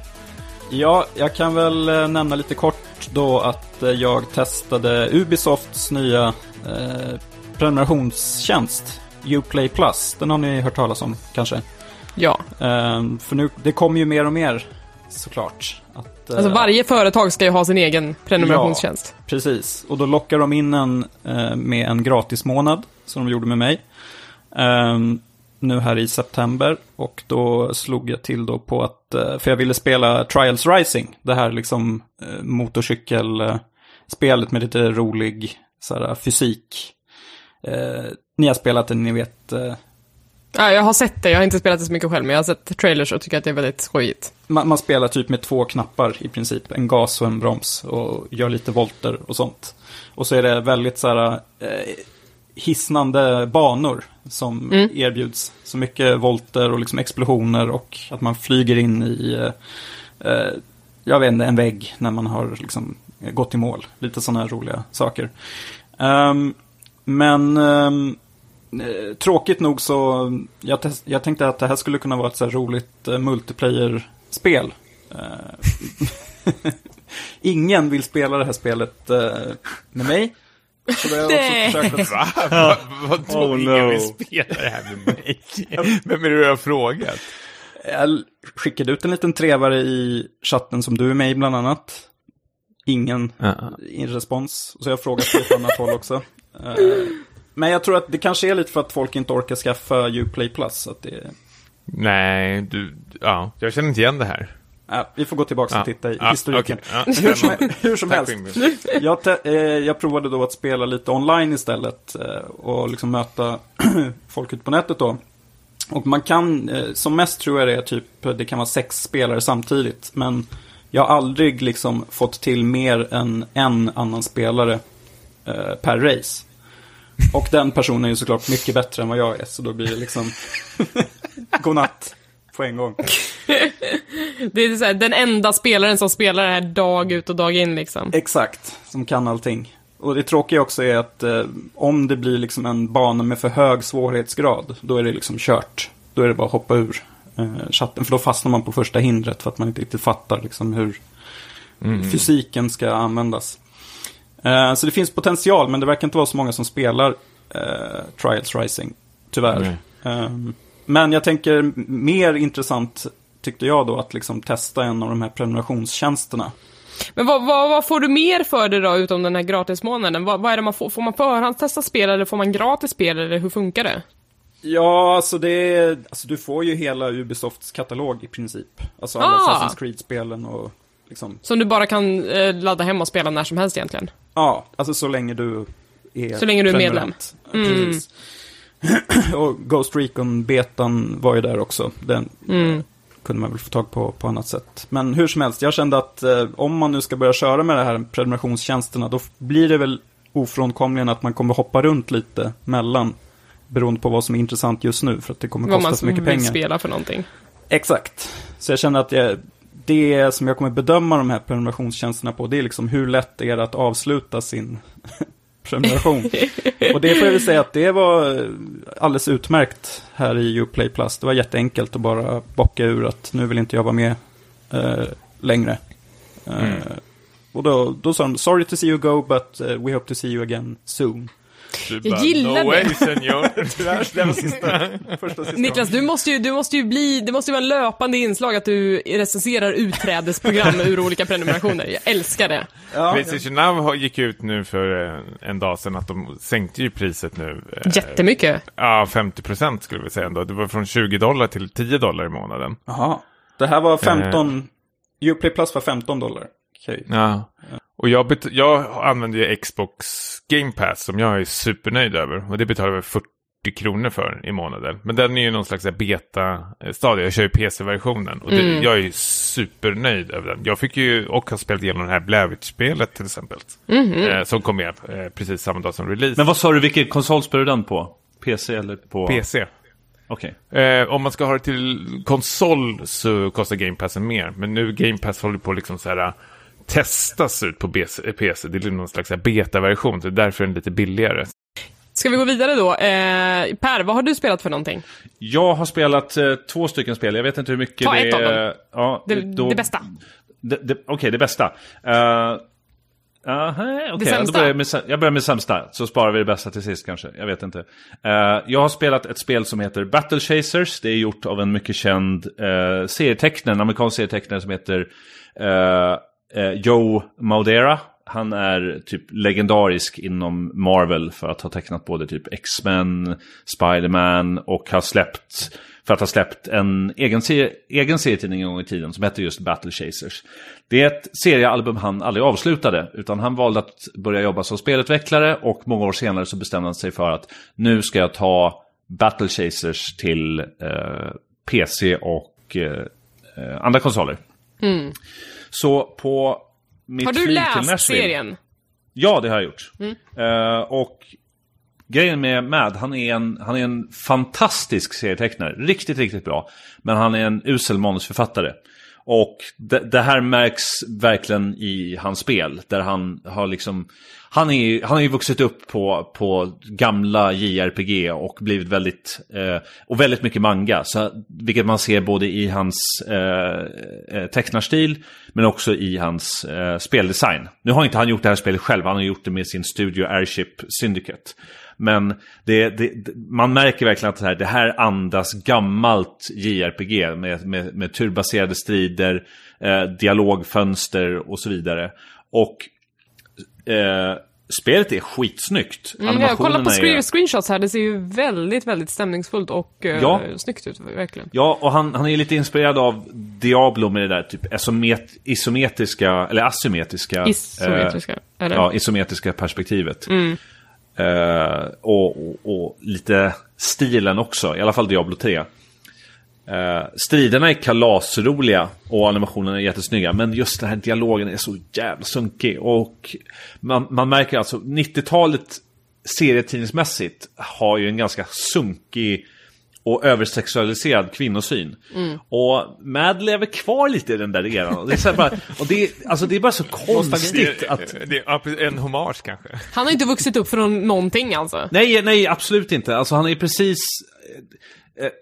Ja, jag kan väl eh, nämna lite kort då att eh, jag testade Ubisofts nya eh, prenumerationstjänst, Uplay Plus. Den har ni hört talas om kanske? Ja, Eh, för nu, det kommer ju mer och mer såklart. Att, eh, alltså varje företag ska ju ha sin egen prenumerationstjänst. Precis, och då lockar de in en eh, med en gratis månad som de gjorde med mig. Ehm, nu här i september och då slog jag till då på att, eh, för jag ville spela Trials Rising, det här liksom eh, motorcykelspelet med lite rolig såhär, fysik. Eh, ni har spelat det, ni vet. Eh, Ja, jag har sett det, jag har inte spelat det så mycket själv, men jag har sett trailers och tycker att det är väldigt skojigt. man, man spelar typ med två knappar i princip, en gas och en broms och gör lite volter och sånt. Och så är det väldigt så här eh, hisnande banor som erbjuds. Så mycket volter och liksom explosioner och att man flyger in i, eh, eh, jag vet inte, en vägg när man har liksom gått i mål. Lite sådana här roliga saker. Ehm, men eh, tråkigt nog så, jag, jag tänkte att det här skulle kunna vara ett så roligt eh, multiplayer-spel. Eh, (laughs) Ingen vill spela det här spelet eh, med mig. Så jag Nej. också försökt att Va? Va? Vadå? (laughs) Oh, Ingen no. vill spela det här med mig? (laughs) Vem är det du har frågat? Jag skickade ut en liten trevare i chatten som du är med i bland annat. Ingen i respons. Så jag har frågat på ett annat håll också. Eh, Men jag tror att det kanske är lite för att folk inte orkar skaffa Uplay Plus. Att det, Nej, du, ja, jag känner inte igen det här. Ja, vi får gå tillbaka och Ja. titta i Ja, historiken. Ja, hur, som, hur som helst. Jag, eh, jag provade då att spela lite online istället eh, och liksom möta (clears throat) folk ute på nätet då. Och man kan, eh, som mest tror jag det är typ, det kan vara sex spelare samtidigt. Men jag har aldrig liksom fått till mer än en annan spelare eh, per race. Och den personen är ju såklart mycket bättre än vad jag är, så då blir det liksom (laughs) godnatt på en gång. (laughs) Det är så här, den enda spelaren som spelar det här dag ut och dag in liksom. Exakt, som kan allting. Och det tråkiga också är att eh, om det blir liksom en bana med för hög svårighetsgrad, då är det liksom kört. Då är det bara att hoppa ur eh, chatten, för då fastnar man på första hindret för att man inte riktigt fattar liksom hur fysiken ska användas. Eh, så det finns potential, men det verkar inte vara så många som spelar eh, Trials Rising, tyvärr. Eh, men jag tänker mer intressant tyckte jag då att liksom testa en av de här prenumerationstjänsterna. Men vad, vad, vad får du mer för det då, utom den här gratismånaden? Vad, vad är det man får? Får man förhandstesta spel eller får man gratis spel eller hur funkar det? Ja, alltså det är, alltså du får ju hela Ubisofts katalog i princip. Alltså alla Ah! Assassin's Creed-spelen och liksom, Som du bara kan eh, ladda hem och spela när som helst egentligen. ja, alltså så länge du är Så länge du är prenumerant. Ja, Precis. (clears throat) och Ghost Recon-betan var ju där också. Den Mm. kunde man väl få tag på på annat sätt. Men hur som helst, jag kände att eh, om man nu ska börja köra med det här prenumerationstjänsterna, då blir det väl ofrånkomligen att man kommer hoppa runt lite mellan. Beroende på vad som är intressant just nu, för att det kommer Vad kosta man så mycket vill pengar. spela för någonting. Exakt. Så jag känner att jag, det som jag kommer bedöma de här prenumerationstjänsterna på, det är liksom hur lätt är det att avsluta sin (laughs) prenumeration. (laughs) Och det får jag väl säga att det var alldeles utmärkt här i Uplay Plus. Det var jätteenkelt att bara bocka ur att nu vill inte jag vara med eh, längre. Eh, Och då, då sa de, sorry to see you go, but eh, we hope to see you again soon. Du Jag gillar no det. way, senor. Tyvärr, (laughs) det var sista, (laughs) första sista Niklas, du måste ju, du måste ju bli, det måste ju vara en löpande inslag att du recenserar utträdesprogram (laughs) ur olika prenumerationer. Jag älskar det. Ja, Playstation Now har- gick ut nu för eh, en dag sedan att de sänkte ju priset nu. eh, Jättemycket. Ja, 50 procent skulle vi säga ändå. Det var från 20 dollar till 10 dollar i månaden. Jaha. Det här var 15, Uplay Plus var 15 dollar. Okej. Ja. Och jag, bet- jag använder ju Xbox Game Pass som jag är supernöjd över. Och det betalar väl 40 kronor för i månaden. Men den är ju någon slags beta-stadie. Jag kör ju PC-versionen. Och det, Mm. jag är ju supernöjd över den. Jag fick ju och har spelat igenom det här Blair-Witch-spelet till exempel. Mhm. Eh, som kom med eh, precis samma dag som release. Men vad sa du, vilken konsol spelar du den på? PC eller på... PC. Okej. Eh, om man ska ha det till konsol så kostar Game Passen mer. Men nu Game Pass håller på liksom så här testas ut på BC, PC. Det är någon slags beta-version, så därför är den lite billigare. Ska vi gå vidare då? Eh, per, vad har du spelat för någonting? Jag har spelat eh, två stycken spel, jag vet inte hur mycket Ta det ett av är. dem. Ja, Det, då- det bästa. Det, det, Okej, det bästa. Uh, Okej, då sämsta. börjar jag, med, jag börjar med sämsta, så sparar vi det bästa till sist kanske. Jag vet inte. Eh, jag har spelat ett spel som heter Battle Chasers. Det är gjort av en mycket känd uh, serietecknare, en amerikansk serietecknare som heter eh, eh, Eh, Joe Maudera. Han är typ legendarisk inom Marvel för att ha tecknat både typ X-Men, Spider-Man och har släppt för att ha släppt en egen, serie, egen serietidning en gång i tiden som heter just Battle Chasers. Det är ett seriealbum han aldrig avslutade, utan han valde att börja jobba som spelutvecklare och många år senare så bestämde han sig för att nu ska jag ta Battle Chasers till eh, PC och eh, eh, andra konsoler. Mm. Så på mitt Har du flyg till läst Nashville- serien? Ja, det har jag gjort. Eh, och grejen med Mad, han är, en, han är en fantastisk serietecknare. Riktigt, riktigt bra. Men han är en usel manusförfattare. Och det, det här märks verkligen i hans spel. Där han har liksom... Han, är, han har ju vuxit upp på, på gamla JRPG och blivit väldigt... Eh, och väldigt mycket manga. Så, vilket man ser både i hans eh, eh, tecknarstil men också i hans eh, speldesign. Nu har inte han gjort det här spelet själv, han har gjort det med sin studio Airship Syndicate. Men det, det, man märker verkligen att det här, det här andas gammalt JRPG med, med, med turbaserade strider, eh, dialogfönster och så vidare. Och eh, spelet är skitsnyggt. Mm, jag kollar på Animationerna är- screen, screenshots här, det ser ju väldigt, väldigt stämningsfullt och eh, Ja. snyggt ut, verkligen. Ja, och han, han är lite inspirerad av Diablo med det där typ isomet, isometriska, eller asymmetriska. Isometriska, eh, eller? Ja, isometriska perspektivet. Eh, och, och, och lite stilen också, i alla fall Diablo 3. Eh, striderna är kalasroliga och animationerna är jättesnygga. Men just den här dialogen är så jävla sunkig. Och man, man märker alltså 90-talet serietidningsmässigt har ju en ganska sunkig och översexualiserad kvinnosyn. Och Mad lever kvar lite i den där eran. Det är, så bara, och det, är, alltså det är bara så konstigt att... Det, det, ja, precis, en hommage kanske. Han har inte vuxit upp från någonting alltså. Nej, nej, absolut inte. Alltså han är precis... Eh, eh,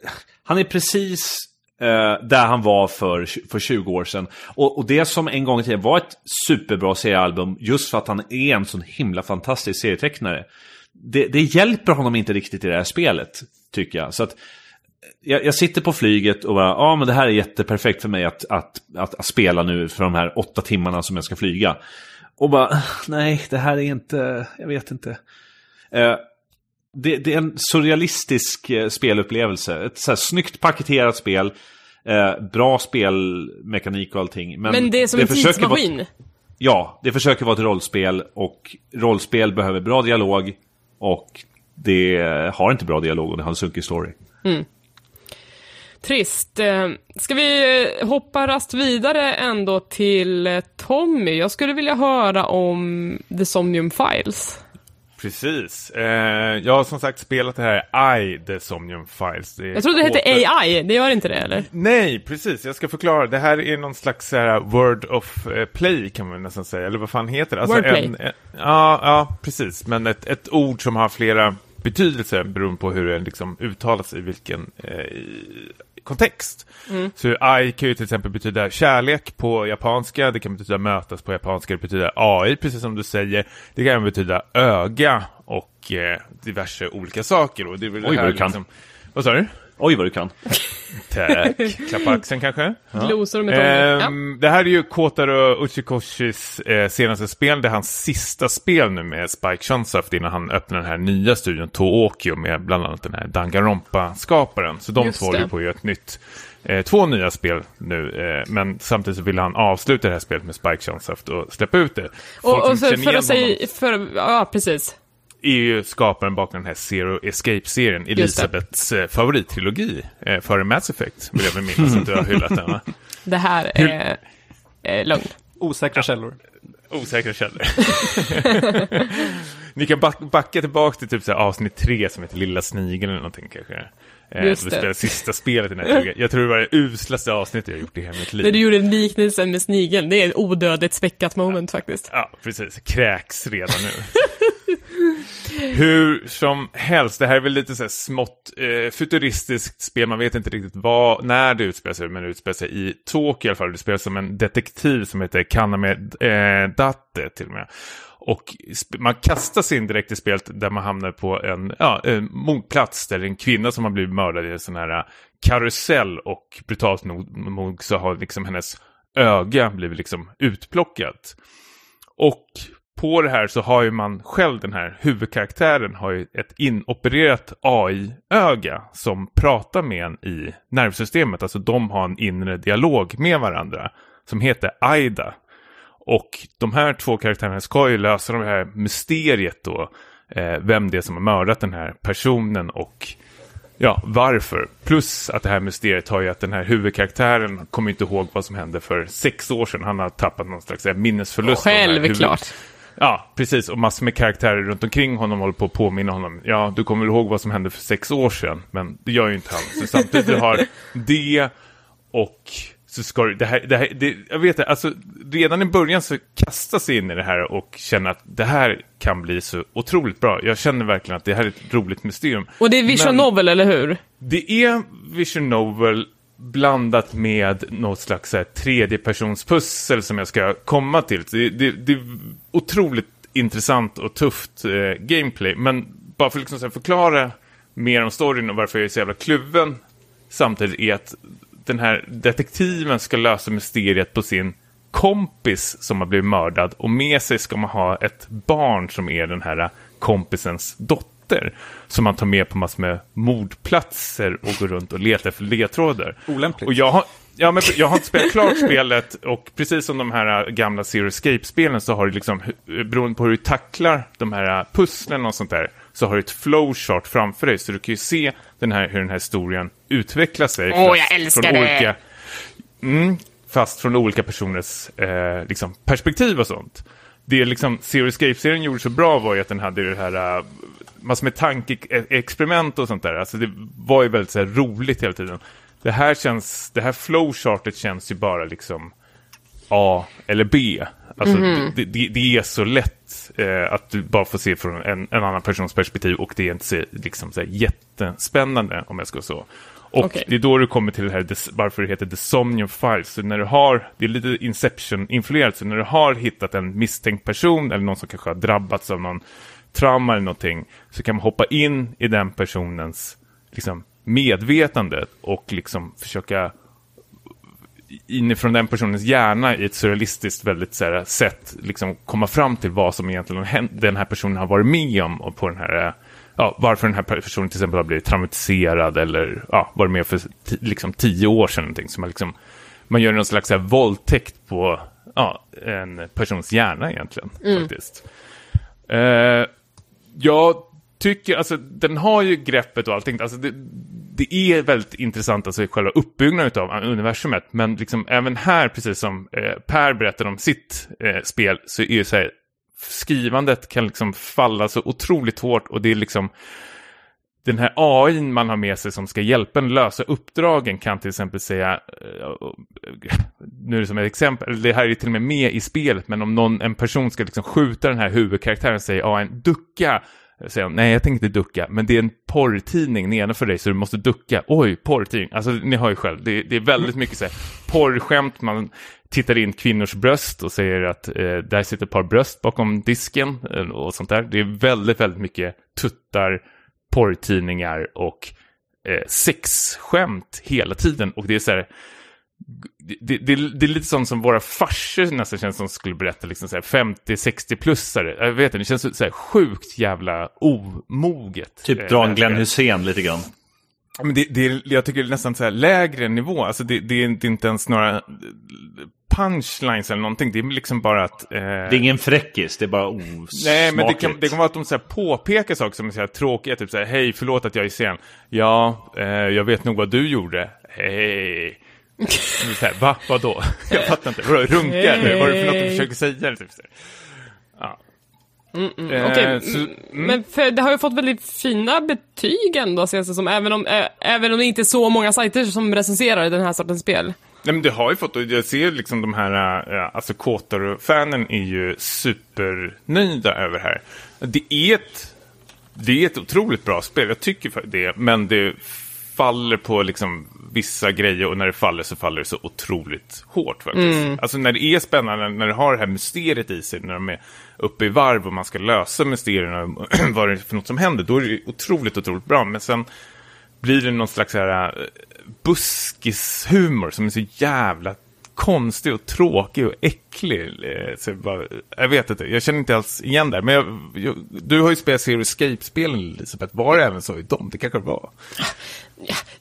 han är precis eh, där han var för, för 20 år sedan. Och, och det som en gång i tiden var ett superbra seriealbum, just för att han är en sån himla fantastisk serietecknare. Det, det hjälper honom inte riktigt i det här spelet, tycker jag. Så att jag, jag sitter på flyget och bara, ja men det här är jätteperfekt för mig att, att, att, att spela nu för de här åtta timmarna som jag ska flyga. Och bara, nej, det här är inte, jag vet inte. Eh, det, det är en surrealistisk eh, spelupplevelse. Ett så här snyggt paketerat spel. Eh, bra spelmekanik och allting. Men, Men det är som en försöker vara- tidsmaskin. ja, det försöker vara ett rollspel och rollspel behöver bra dialog. Och det har inte bra dialog och det har en sunkig story. Mm. Trist. Eh, ska vi eh, hoppa rast vidare ändå till eh, Tommy? Jag skulle vilja höra om The Somnium Files. Precis. Eh, jag har som sagt spelat det här I, The Somnium Files. Det Jag trodde det hette AI, det gör inte det eller? Nej, precis. Jag ska förklara. Det här är någon slags så här, word of eh, play kan man nästan säga. Eller vad fan heter det? Alltså Wordplay. En, en, ja, ja, precis. Men ett, ett ord som har flera betydelser beroende på hur det liksom uttalas i vilken eh, kontext. Så I kan ju till exempel betyda kärlek på japanska, det kan betyda mötas på japanska, det betyder AI, precis som du säger. Det kan även betyda öga och eh, diverse olika saker. Och det är väl Oj, det vad här du kan. Liksom... Vad sa du? Oj vad du kan. (laughs) Tack. Klappa axeln kanske? Glosor med. Ja. Ehm, Det här är ju Kotaro Uchikoshis eh, senaste spel. Det är hans sista spel nu med Spike Chunsoft innan han öppnar den här nya studion Tookyo med bland annat den här Danganronpa-skaparen. Så de Just två håller på att göra ett nytt, eh, två nya spel nu. Eh, men samtidigt så vill han avsluta det här spelet med Spike Chunsoft och släppa ut det. Folk Och, och som för, att säga, för, ja precis. Är ju skaparen bakom den här Zero Escape-serien. Elisabeths eh, favorittrilogi eh, före Mass Effect. Vill jag väl minnas att du har hyllat den va? (laughs) Det här är eh, lögn. Osäkra källor. Osäkra källor. (laughs) Ni kan back, backa tillbaka till typ så här avsnitt tre som heter Lilla Snigeln eller någonting kanske. Eh, Just det. spelar sista spelet i den här trilogin. Jag tror det var det uslaste avsnittet jag gjort i hela mitt liv. När du gjorde liknelsen med snigeln, det är ett odödligt späckat moment faktiskt. Ja, precis. Kräks redan nu. (laughs) Hur som helst, det här är väl lite så här smått eh, futuristiskt spel. Man vet inte riktigt vad, när det utspelar sig, men det utspelar sig i Tokyo i alla fall. Det spelar som en detektiv som heter Kaname eh, Datte till och med. Och man kastas in direkt i spelet där man hamnar på en, ja, en mordplats där det är en kvinna som har blivit mördad i en sån här eh, karusell och brutalt nog, nog så har liksom hennes öga blivit liksom utplockat. Och på det här så har ju man själv, den här huvudkaraktären, har ju ett inopererat AI-öga som pratar med en i nervsystemet. Alltså de har en inre dialog med varandra som heter AIDA. Och de här två karaktärerna ska ju lösa det här mysteriet då. Eh, vem det är som har mördat den här personen och Ja, varför? Plus att det här mysteriet har ju att den här huvudkaraktären kommer inte ihåg vad som hände för sex år sedan. Han har tappat någon slags minnesförlust. Självklart. Ja, precis. Och massor med karaktärer runt omkring honom håller på att påminna honom. Ja, du kommer väl ihåg vad som hände för sex år sedan. Men det gör ju inte han. Så samtidigt du har det och så ska du, det här, det här det, jag vet det, alltså redan i början så kastas sig in i det här och känner att det här kan bli så otroligt bra. Jag känner verkligen att det här är ett roligt mysterium. Och det är Men- novel, eller hur? det är Vision Novel blandat med något slags så här, tredjepersonspussel som jag ska komma till. Det, det, det är otroligt intressant och tufft eh, gameplay. Men bara för att liksom, här, förklara mer om storyn och varför jag är så jävla kluven samtidigt är att den här detektiven ska lösa mysteriet på sin kompis som har blivit mördad och med sig ska man ha ett barn som är den här eh, kompisens dotter som man tar med på massor med mordplatser och går runt och letar efter ledtrådar. Olämpligt. Och jag har, ja, men jag har inte spelat klart spelet och precis som de här gamla Zero Escape-spelen så har du liksom, beroende på hur du tacklar de här pusslen och sånt där, så har du ett flowchart framför dig så du kan ju se den här, hur den här historien utvecklar sig. Åh, fast jag älskar från det! Olika, mm, fast från olika personers eh, liksom, perspektiv och sånt. Det liksom Zero Escape-serien gjorde så bra var ju att den hade det här massor med tankeexperiment och sånt där. Alltså det var ju väldigt så här, roligt hela tiden. Det här känns, det här flowchartet känns ju bara liksom A eller B. Alltså det, det, det är så lätt eh, att du bara får se från en, en annan persons perspektiv och det är inte så, liksom så här, jättespännande om jag ska så. Och Okej. det är då du kommer till det här, varför det heter The Somnium Files. Så när du har, det är lite Inception-influerat, så när du har hittat en misstänkt person eller någon som kanske har drabbats av någon trauma eller någonting, så kan man hoppa in i den personens liksom, medvetande och liksom försöka inifrån den personens hjärna i ett surrealistiskt väldigt så här, sätt liksom komma fram till vad som egentligen hänt, den här personen har varit med om och på den här, ja, varför den här personen till exempel har blivit traumatiserad eller ja, varit med för liksom tio år sedan någonting. Så man, liksom, man gör någon slags här, våldtäkt på ja, en persons hjärna egentligen faktiskt. Eh, jag tycker, alltså den har ju greppet och allting. Alltså det, det är väldigt intressant, alltså själva uppbyggnaden av universumet. Men liksom även här, precis som eh, Per berättade om sitt eh, spel, så är ju så här, skrivandet kan liksom falla så otroligt hårt och det är liksom den här AI man har med sig som ska hjälpa en lösa uppdragen kan till exempel säga, eh, nu är det som ett exempel, det här är till och med med i spelet, men om någon, en person ska liksom skjuta den här huvudkaraktären säger AI, ducka, säger hon, nej jag tänker inte ducka, men det är en porrtidning nedanför dig så du måste ducka. Oj, porrtidning, alltså ni hör ju själv, det, det är väldigt mycket så här porrskämt, man tittar in kvinnors bröst och säger att eh, där sitter ett par bröst bakom disken eh, och sånt där. Det är väldigt, väldigt mycket tuttar, porrtidningar och eh, sexskämt hela tiden. Och det är så här, det, det, det är lite sånt som våra farsor nästan känns som skulle berätta, liksom så här 50-60-plussare. Jag vet inte, det känns så här sjukt jävla omoget. Typ Eh, dra en Glenn. Hussein lite grann. Men det, det är, jag tycker det är nästan så här lägre nivå. Alltså det, det, är, det är inte ens några punchlines eller någonting. Det är liksom bara att... Eh... Det är ingen fräckis, det är bara osmakligt. Nej, men det kan, det kan vara att de så här påpekar saker som är så här tråkiga. Typ så här, hej, förlåt att jag är sen. Ja, eh, jag vet nog vad du gjorde. Hej. (laughs) Så här, Va? Vadå? (laughs) Jag fattar inte. Vadå, runka eller? Vad är det för något du försöker säga? Typ så här. Ja. Eh, Okej, så- m- men för det har ju fått väldigt fina betyg ändå, känns det som. Även om, äh, även om det inte är så många sajter som recenserar den här sortens spel. Nej, men det har ju fått, och jag ser liksom de här, äh, alltså Kotaro-fanen är ju supernöjda över här. Det är ett, det är ett otroligt bra spel, jag tycker det, men det faller på liksom vissa grejer och när det faller så faller det så otroligt hårt faktiskt. Alltså när det är spännande, när det har det här mysteriet i sig, när de är uppe i varv och man ska lösa mysterierna, (clears throat) vad det är för något som händer, då är det otroligt, otroligt bra. Men sen blir det någon slags här, eh, buskishumor som är så jävla konstig och tråkig och äcklig. eh, Så jag, bara, jag vet inte, jag känner inte alls igen det. Men jag, jag, du har ju spelat Zero Escape-spelen, Elisabeth. Var det även så i dem? Det kanske det var.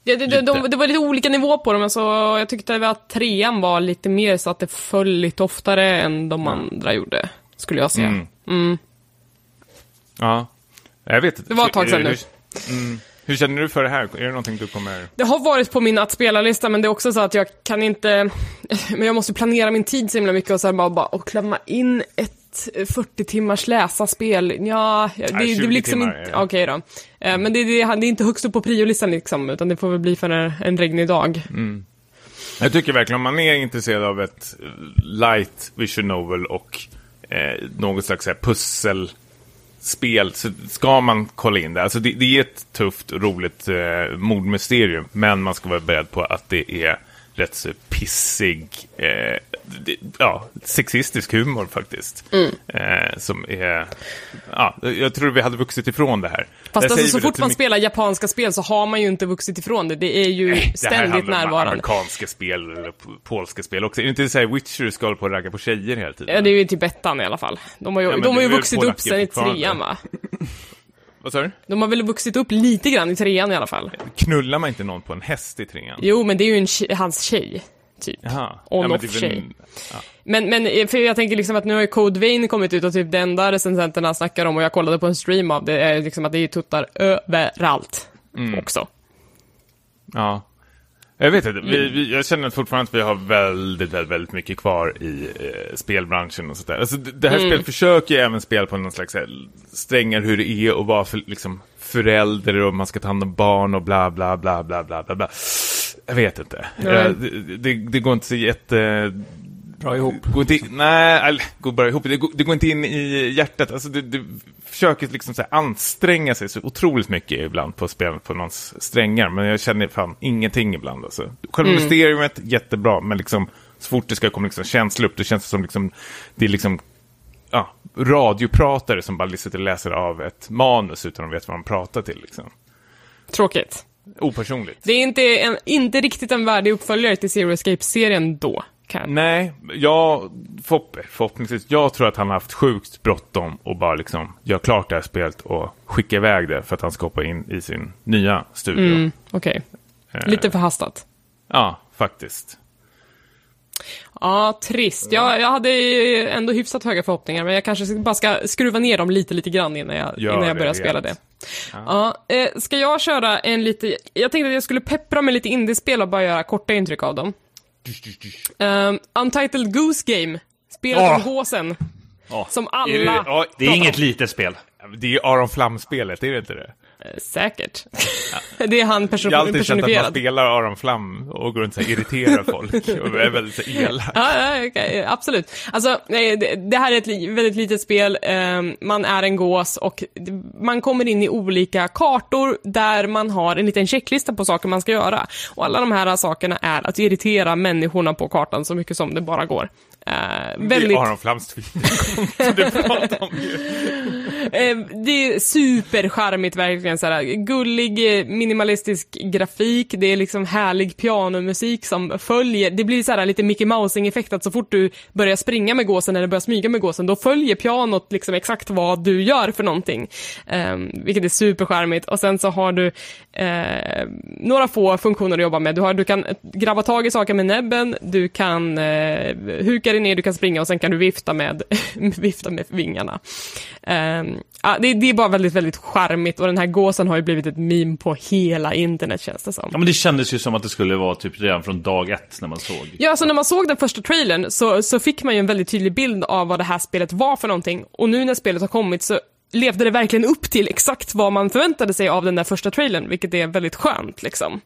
Det, det, det, de, det var lite olika nivå på dem, alltså, jag tyckte att trean var lite mer så att det föll lite oftare än de andra gjorde, skulle jag säga. Mm. Ja, jag vet inte. Det var ett tag sedan nu. Hur, mm, hur känner du för det här? Är det någonting du kommer... Det har varit på min att spela-lista, men det är också så att jag kan inte... (laughs) Men jag måste planera min tid så himla mycket och sen bara, bara och klämma in ett 40 timmars läsa-spel. Ja, det, det 20 blir liksom timmar inte... det. Okej då. Eh, Men det, det, det är inte högst upp på priolistan liksom, utan det får väl bli för en, en regnig dag. Jag tycker verkligen om man är intresserad av ett eh, light vision novel och eh, något slags här spel, så ska man kolla in det. Alltså det, det är ett tufft och roligt eh, mordmysterium men man ska vara beredd på att det är rätt så pissig, eh, ja, sexistisk humor faktiskt. Eh, som är, ja, jag tror vi hade vuxit ifrån det här. Fast alltså, så fort till man mycket- spelar japanska spel så har man ju inte vuxit ifrån det. Det är ju Det här ständigt handlar om närvarande. amerikanska spel eller polska spel också. Är det inte så här Witcher ska hålla på och ragga på tjejer hela tiden? Ja, det är ju typ ettan i alla fall. De har ju, Ja, de har ju vuxit upp sen i trean va? (laughs) Vad sa du? De har väl vuxit upp lite grann i trean i alla fall. Knullar man inte någon på en häst i trean? Jo, men det är ju en tjej, hans tjej. Typ. Jaha. On-off men det är väl- tjej. Men, men eh, för jag tänker liksom att nu har ju Code Vein kommit ut och typ det enda recensenterna snackar om och jag kollade på en stream av det är liksom att det är tuttar överallt. Mm. Också. Ja. Jag vet inte, Mm. vi, vi, jag känner fortfarande att vi har väldigt, väldigt, väldigt mycket kvar i eh, spelbranschen och sådär. Alltså, det, det Mm. här spelet försöker ju även spela på någon slags här, strängar hur det är att vara för, liksom, förälder och man ska ta hand om barn och bla, bla, bla, bla, bla, bla, bla. Jag vet inte. Nej. Eh, det, det, går inte så jätte... Bra ihop. Går inte in, nej, eller, går bara ihop. Det går, det går inte in i hjärtat. Alltså, det, det försöker liksom så här anstränga sig så otroligt mycket ibland på spelet på någons strängar. Men jag känner fan ingenting ibland. Alltså. Själva mysteriet, jättebra. Men liksom, så fort det ska komma liksom känslor upp, det känns som liksom, det är liksom ja, radiopratare som bara sitter och läser av ett manus utan att veta vad de pratar till. Liksom. Tråkigt. Opersonligt. Det är inte, en, inte riktigt en värdig uppföljare till Zero Escape-serien då. Kan. Nej, jag, förhopp, förhoppningsvis, jag tror att han har haft sjukt bråttom och bara liksom gör klart det här spelet och skicka iväg det för att han ska hoppa in i sin nya studio. Mm, Okej. Eh, Lite förhastat. Ja, faktiskt. Ja, trist. Jag, jag hade ändå hyfsat höga förhoppningar, men jag kanske bara ska skruva ner dem lite, lite grann innan jag, Gör innan jag det, börjar vet. spela det. Ja. eh, ska jag köra en lite... Jag tänkte att jag skulle peppra med lite indiespel och bara göra korta intryck av dem. Um, Untitled Goose Game. Spelet Åh. om gåsen. Ja. Som Är det, alla... ja, Det är inget litet spel. det är ju Aron Flam-spelet, är det inte det? Eh, Säkert. (laughs) det är han person, Jag har alltid känt att man personifierad. spelar Aron Flam och går runt och irriterar folk (laughs) och är väldigt så elak. Ja, ja okej, absolut. Alltså, det, här är ett väldigt litet spel. Ehm, man är en gås och man kommer in i olika kartor där man har en liten checklista på saker man ska göra. Och alla de här sakerna är att irritera människorna på kartan så mycket som det bara går. Uh, Det väldigt, är Aron Flams Twitter (laughs) du pratar om ju. eh, det är supercharmigt verkligen, såhär, gullig eh, minimalistisk grafik, det är liksom härlig pianomusik som följer, det blir såhär lite Mickey Mousing-effekt att så fort du börjar springa med gåsen eller börjar smyga med gåsen, då följer pianot liksom exakt vad du gör för någonting. Eh, vilket är supercharmigt. Och sen så har du eh, några få funktioner att jobba med. Du, har, du kan grabba tag i saker med näbben, du kan eh, huka dig ner, du kan springa och sen kan du vifta med, (laughs) vifta med vingarna. Eh, ja, det, det är bara väldigt, väldigt charmigt och den här gåsen har ju blivit ett meme på hela internet känns det som. Ja, men det kändes ju som att det skulle vara typ redan från dag ett när man såg. Ja, alltså när man såg den första trailern så, så fick man ju en väldigt tydlig bild av vad det här spelet var för någonting. Och nu när spelet har kommit så levde det verkligen upp till exakt vad man förväntade sig av den där första trailern, vilket är väldigt skönt liksom.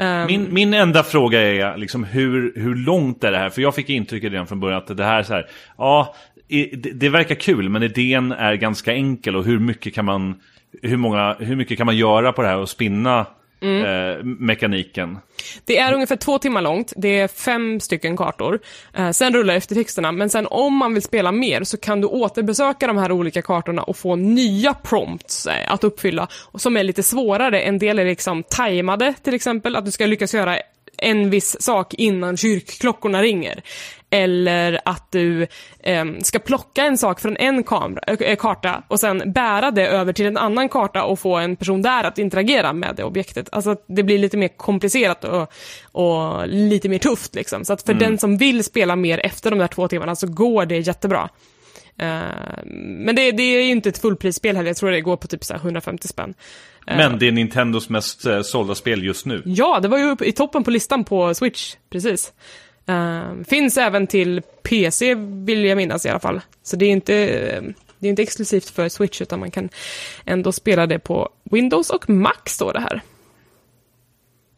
Um, Min, min enda fråga är liksom hur, hur långt är det här? För jag fick intrycket redan från början att det här är så här, ja, det, det verkar kul men idén är ganska enkel och hur mycket kan man, hur många, hur mycket kan man göra på det här och spinna eh, mekaniken? Det är ungefär två timmar långt, det är fem stycken kartor. Eh, sen rullar eftertexterna, men sen om man vill spela mer så kan du återbesöka de här olika kartorna och få nya prompts eh, att uppfylla, och som är lite svårare. En del är liksom tajmade, till exempel, att du ska lyckas göra en viss sak innan kyrkklockorna ringer. Eller att du eh, ska plocka en sak från en kamera, äh, karta och sen bära det över till en annan karta och få en person där att interagera med det objektet. Alltså att det blir lite mer komplicerat och, och lite mer tufft liksom. Så att för den som vill spela mer efter de där två timmarna så går det jättebra. Eh, men det, det är ju inte ett fullprisspel heller, jag tror det går på typ så här 150 spänn. Men det är Nintendos mest eh, sålda spel just nu. Ja, det var ju i toppen på listan på Switch, precis. Eh, finns även till PC, vill jag minnas i alla fall. Så det är inte, eh, det är inte exklusivt för Switch, utan man kan ändå spela det på Windows och Mac, står det här.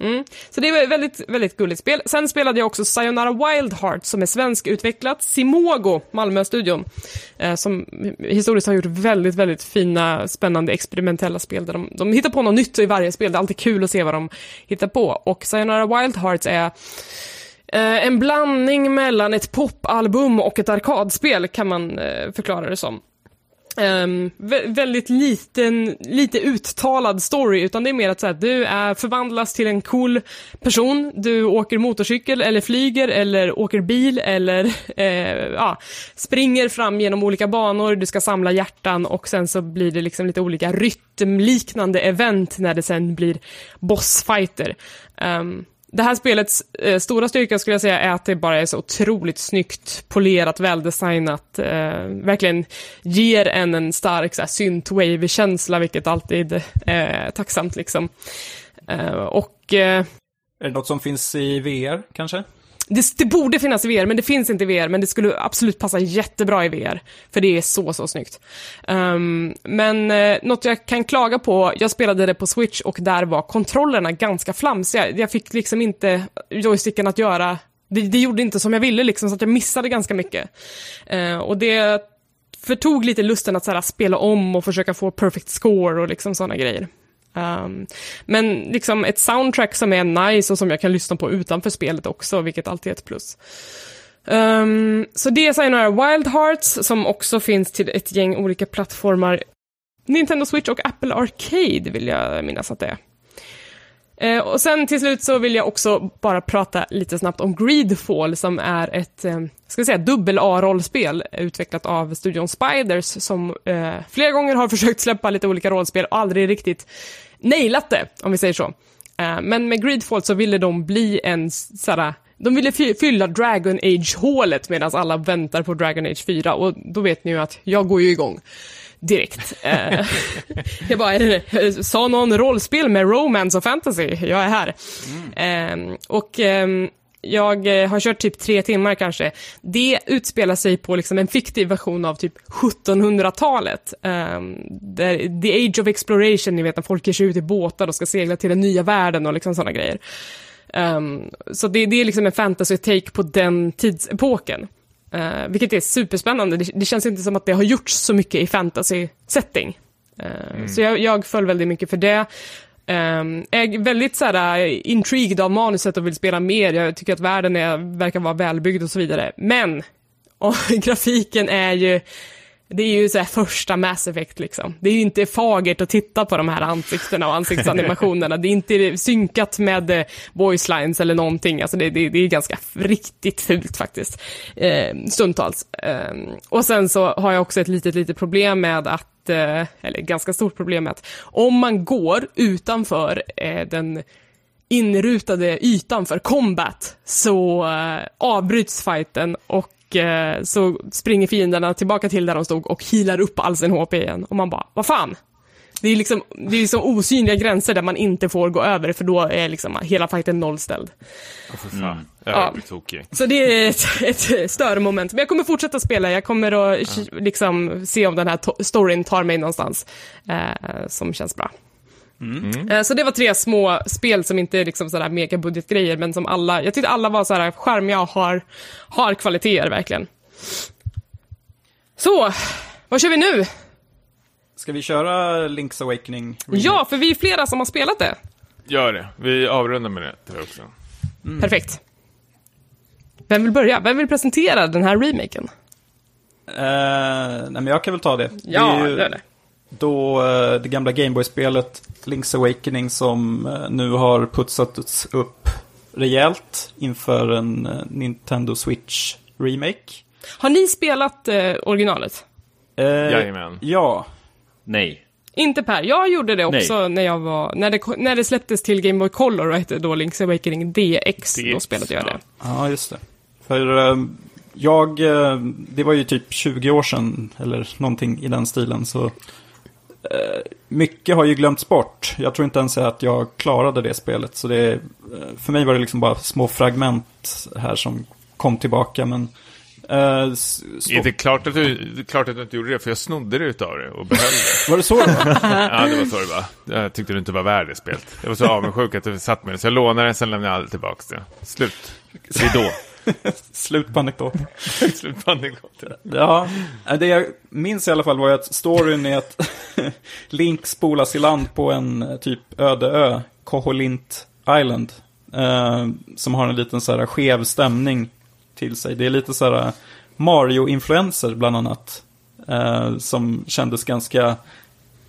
Mm. Så det var ett väldigt, väldigt gulligt spel. Sen spelade jag också Sayonara Wild Heart som är svenskutvecklat. Simogo, Malmö-studion, eh, som historiskt har gjort väldigt, väldigt fina, spännande, experimentella spel där de, de hittar på något nytt i varje spel. Det är alltid kul att se vad de hittar på. Och Sayonara Wild Hearts är eh, en blandning mellan ett popalbum och ett arkadspel, kan man eh, förklara det som. Um, vä- väldigt liten, lite uttalad story, utan det är mer att så här, du är, förvandlas till en cool person, du åker motorcykel eller flyger eller åker bil eller (laughs) eh, ja, springer fram genom olika banor, du ska samla hjärtan och sen så blir det liksom lite olika rytmliknande event när det sen blir bossfighter. Um, det här spelets eh, stora styrka skulle jag säga är att det bara är så otroligt snyggt, polerat, väldesignat. Eh, verkligen ger en en stark så här, synthwave-känsla, vilket alltid är eh, tacksamt liksom. Eh, och eh, Är det något som finns i VR, kanske? Det, det borde finnas i VR, men det finns inte i VR, men det skulle absolut passa jättebra i VR. För det är så, så snyggt. Um, men eh, något jag kan klaga på, jag spelade det på Switch och där var kontrollerna ganska flamsiga. Jag fick liksom inte joysticken att göra, det, det gjorde inte som jag ville liksom, så att jag missade ganska mycket. Eh, och det förtog lite lusten att så här, spela om och försöka få perfect score och liksom sådana grejer. Um, men liksom ett soundtrack som är nice och som jag kan lyssna på utanför spelet också, vilket alltid är ett plus. Um, så det är några Wild Hearts som också finns till ett gäng olika plattformar. Nintendo Switch och Apple Arcade vill jag minnas att det är. Eh, och sen till slut så vill jag också bara prata lite snabbt om Greedfall som är ett, eh, ska säga, dubbel A-rollspel utvecklat av studion Spiders som eh, flera gånger har (laughs) försökt släppa lite olika rollspel och aldrig riktigt nailat det, om vi säger så. Eh, men med Greedfall så ville de bli en sådär de ville fylla Dragon Age-hålet medan alla väntar på Dragon Age 4 och då vet ni ju att jag går ju igång direkt. Eh, (laughs) jag bara, det, sa någon rollspel med romance och fantasy? Jag är här. Eh, och ehm, jag eh, har kört typ tre timmar kanske. Det utspelar sig på liksom en fiktiv version av typ 1700-talet. Um, där, the age of exploration, ni vet när folk ger sig ut i båtar och ska segla till den nya världen och liksom sådana grejer. Um, så det, det är liksom en fantasy-take på den tidsepoken. Uh, vilket är superspännande. Det, det känns inte som att det har gjorts så mycket i fantasy-setting. Uh, Så jag, jag föll väldigt mycket för det. Um, är väldigt så här, uh, intrigued av manuset och vill spela mer. Jag tycker att världen är, verkar vara välbyggd och så vidare. Men, (laughs) grafiken är ju, det är ju så här första Mass Effect liksom. Det är ju inte fagert att titta på de här ansiktena och ansiktsanimationerna. det är inte synkat med eh, voice lines eller någonting. Alltså det, det, det är ganska riktigt fult faktiskt. Eh, stundtals. Eh, och sen så har jag också ett litet, litet problem med att, eh, eller ganska stort problem med att om man går utanför eh, den inrutade ytan för combat så eh, avbryts fighten och eh, så springer fienderna tillbaka till där de stod och healar upp all sin HP igen. Och man bara, vad fan? Det är liksom, det är som osynliga gränser där man inte får gå över för då är liksom hela fighten nollställd. Blir tokig. Så det är ett, ett störmoment. Men jag kommer fortsätta spela, jag kommer att liksom se om den här to- storyn tar mig någonstans eh, som känns bra. Eh, Så det var tre små spel som inte är liksom sådär megabudgetgrejer, men som alla, jag tyckte alla var sådär charmiga och har, har kvaliteter verkligen. Så, vad kör vi nu? Ska vi köra Link's Awakening? Ja, för vi är flera som har spelat det. Gör det. Vi avrundar med det tror jag också. Perfekt. Vem vill börja? Vem vill presentera den här remaken? Eh, nej, men jag kan väl ta det. Ja, det är ju gör det. Då eh, det gamla Gameboy-spelet Link's Awakening som eh, nu har putsats upp rejält inför en eh, Nintendo Switch Remake. Har ni spelat eh, originalet? Eh, Jajamän. Ja, Nej. Inte Per, jag gjorde det också när jag var, när det, när det släpptes till Game Boy Color och hette då Link's Awakening DX, då DX, spelade jag det. Ja, just det. För eh, jag, det var ju typ 20 år sedan, eller någonting i den stilen, så mycket har ju glömts bort. Jag tror inte ens att jag klarade det spelet, så det, eh, för mig var det liksom bara små fragment här som kom tillbaka, men eh, s- Är det klart att, du, det är klart att du inte gjorde det? För jag snodde det utav dig och behöll det. Var det så? det var? (laughs) Ja, det var så det var. Jag tyckte du inte var värd det spelet. Jag var så avundsjuk att du satt med det. Så jag lånade det, sen lämnade jag aldrig tillbaka det. Slut. Ridå. (laughs) Slut på anekdoten. (laughs) Slut på anekdoten. Ja, det jag minns i alla fall var ju att storyn är att (laughs) Link spolas i land på en eh, typ öde ö, Koholint Island. Eh, som har en liten så här skev stämning till sig. Det är lite så här Mario-influenser bland annat. Eh, som kändes ganska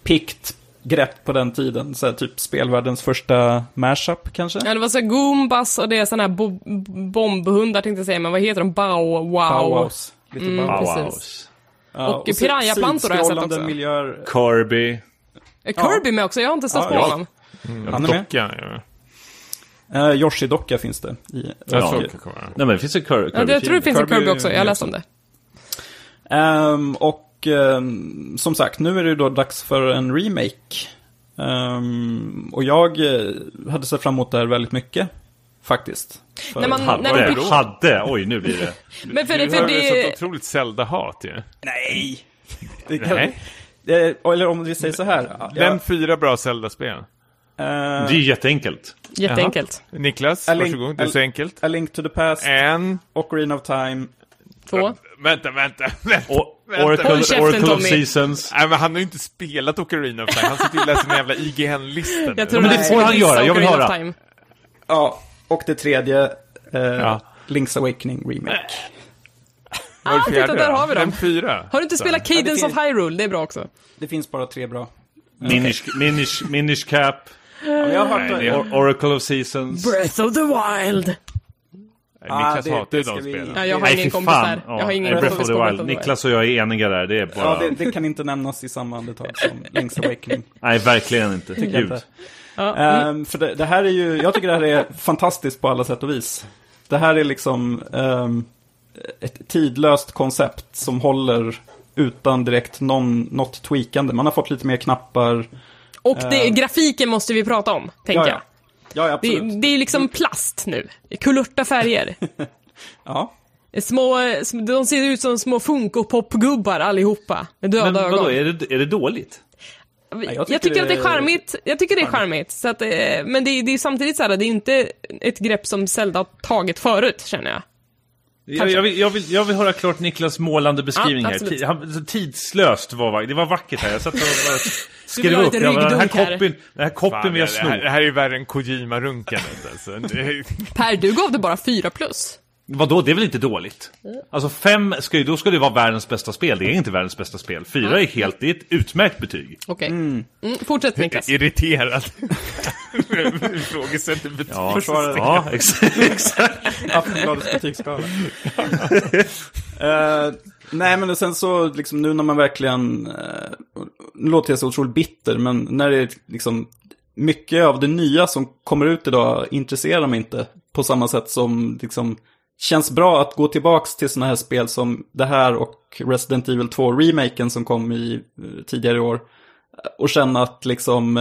pikt grepp på den tiden. Så här, typ spelvärldens första mashup kanske? Ja, det var så här Goombas och det är såna här bo bombhundar tänkte jag säga, men vad heter de? Bow wow. Bauhaus. Lite Mm, precis. Ja, Och piranhaplantor har jag sett också. miljöer. Kirby. Är Kirby med också? Jag har inte stött Ja, på ja. honom. Han är med. Docka. Ja. Uh, Yoshi-docka finns det. I, Jag och- komma. Nej men det finns ju Kirby. Ja, det, jag tror det finns en Kirby också, jag läste också. om det. Ehm, och ehm, som sagt, nu är det då dags för en remake. Ehm, och jag eh, hade sett fram emot det här väldigt mycket. Faktiskt. För, När man- Hade, när det- hade, oj nu blir det. (laughs) Men för, Du för har ju det... sånt otroligt Zelda-hat ju. (laughs) Nej! Det kan, Nej. Eh, eller om vi säger så här. Nämn fyra bra Zelda-spel. eh, Det är jätteenkelt. Jätteenkelt. Niklas, A Link- varsågod. Det är så enkelt. A Link to the Past, En... Ocarina of Time. Två. Vänta, vänta, (laughs) vänta. O- Vänta. Oracle, Håll käften, Oracle of. Seasons. Nej, men han har ju inte spelat Ocarina of Time. Han sitter ju och läser den jävla IGN-listan. Jag tror men det får han göra, jag vill höra. Ja, och det tredje. eh, Ja. Link's Awakening Remake. Ah, titta, där då? har vi dem. Fyra. Har du inte spelat Ja, Cadence finns- of Hyrule? Det är bra också. Det finns bara tre bra. Minish, Minish, Minish Cap. Ja, jag har hört Nej, Oracle of Seasons. Breath of the Wild. Ah, Niklas det- hatar ju de vi- spelen. Ja, jag har Nej, ingen kompis fan. där. Ja, Jag har ingen Breath of på the Wild. Niklas och jag är eniga där. Det är bara... Ja, det, det kan inte nämnas i samma andetag som (laughs) Link's Awakening. Nej, verkligen inte. Gud. inte. Ja. Ehm, för det, det här är ju, jag tycker det här är fantastiskt på alla sätt och vis. Det här är liksom ehm, ett tidlöst koncept som håller utan direkt någon, något tweakande. Man har fått lite mer knappar. Och det, grafiken måste vi prata om, tänker Ja, jag. Ja. Det, det är liksom plast nu. Kulörta färger. (laughs) Ja. Små, sm- de ser ut som små Funko-Pop-gubbar allihopa. Med döda Men vadå, ögon. är det, är det dåligt? jag, jag tycker tycker att det är det är charmigt. Jag tycker det är charmigt. Så att, eh, men det, är- det är samtidigt så här, det är inte ett grepp som Zelda har tagit förut, känner jag. Jag, jag, vill, jag, vill, jag vill höra klart Niklas målande beskrivning Ja, här. han, tidslöst var vackert. Det var vackert här. Jag satt och (laughs) skrev upp. Jag bara, den här koppen, den här koppen Fan, vill jag det, sno. här, det här är ju värre än Kojima-runkandet alltså. (laughs) Per, du gav det bara 4 plus. Vadå, det är väl inte dåligt? Alltså fem, ska ju, då ska det vara världens bästa spel. Det är inte världens bästa spel. Fyra är helt, det är ett utmärkt betyg. Okej. Mm. Fortsätt Niklas. irriterad. (laughs) (laughs) Ifrågasätter Ja, betygssystemet. ja exakt. (laughs) exakt. Aftonbladets betygsskala. (laughs) Eh, nej, men sen så, liksom, nu när man verkligen, uh, nu låter jag så otroligt bitter, men när det är liksom, mycket av det nya som kommer ut idag intresserar mig inte på samma sätt som, liksom, känns bra att gå tillbaks till sådana här spel som det här och Resident Evil 2-remaken som kom i eh, tidigare i år. Och känna att liksom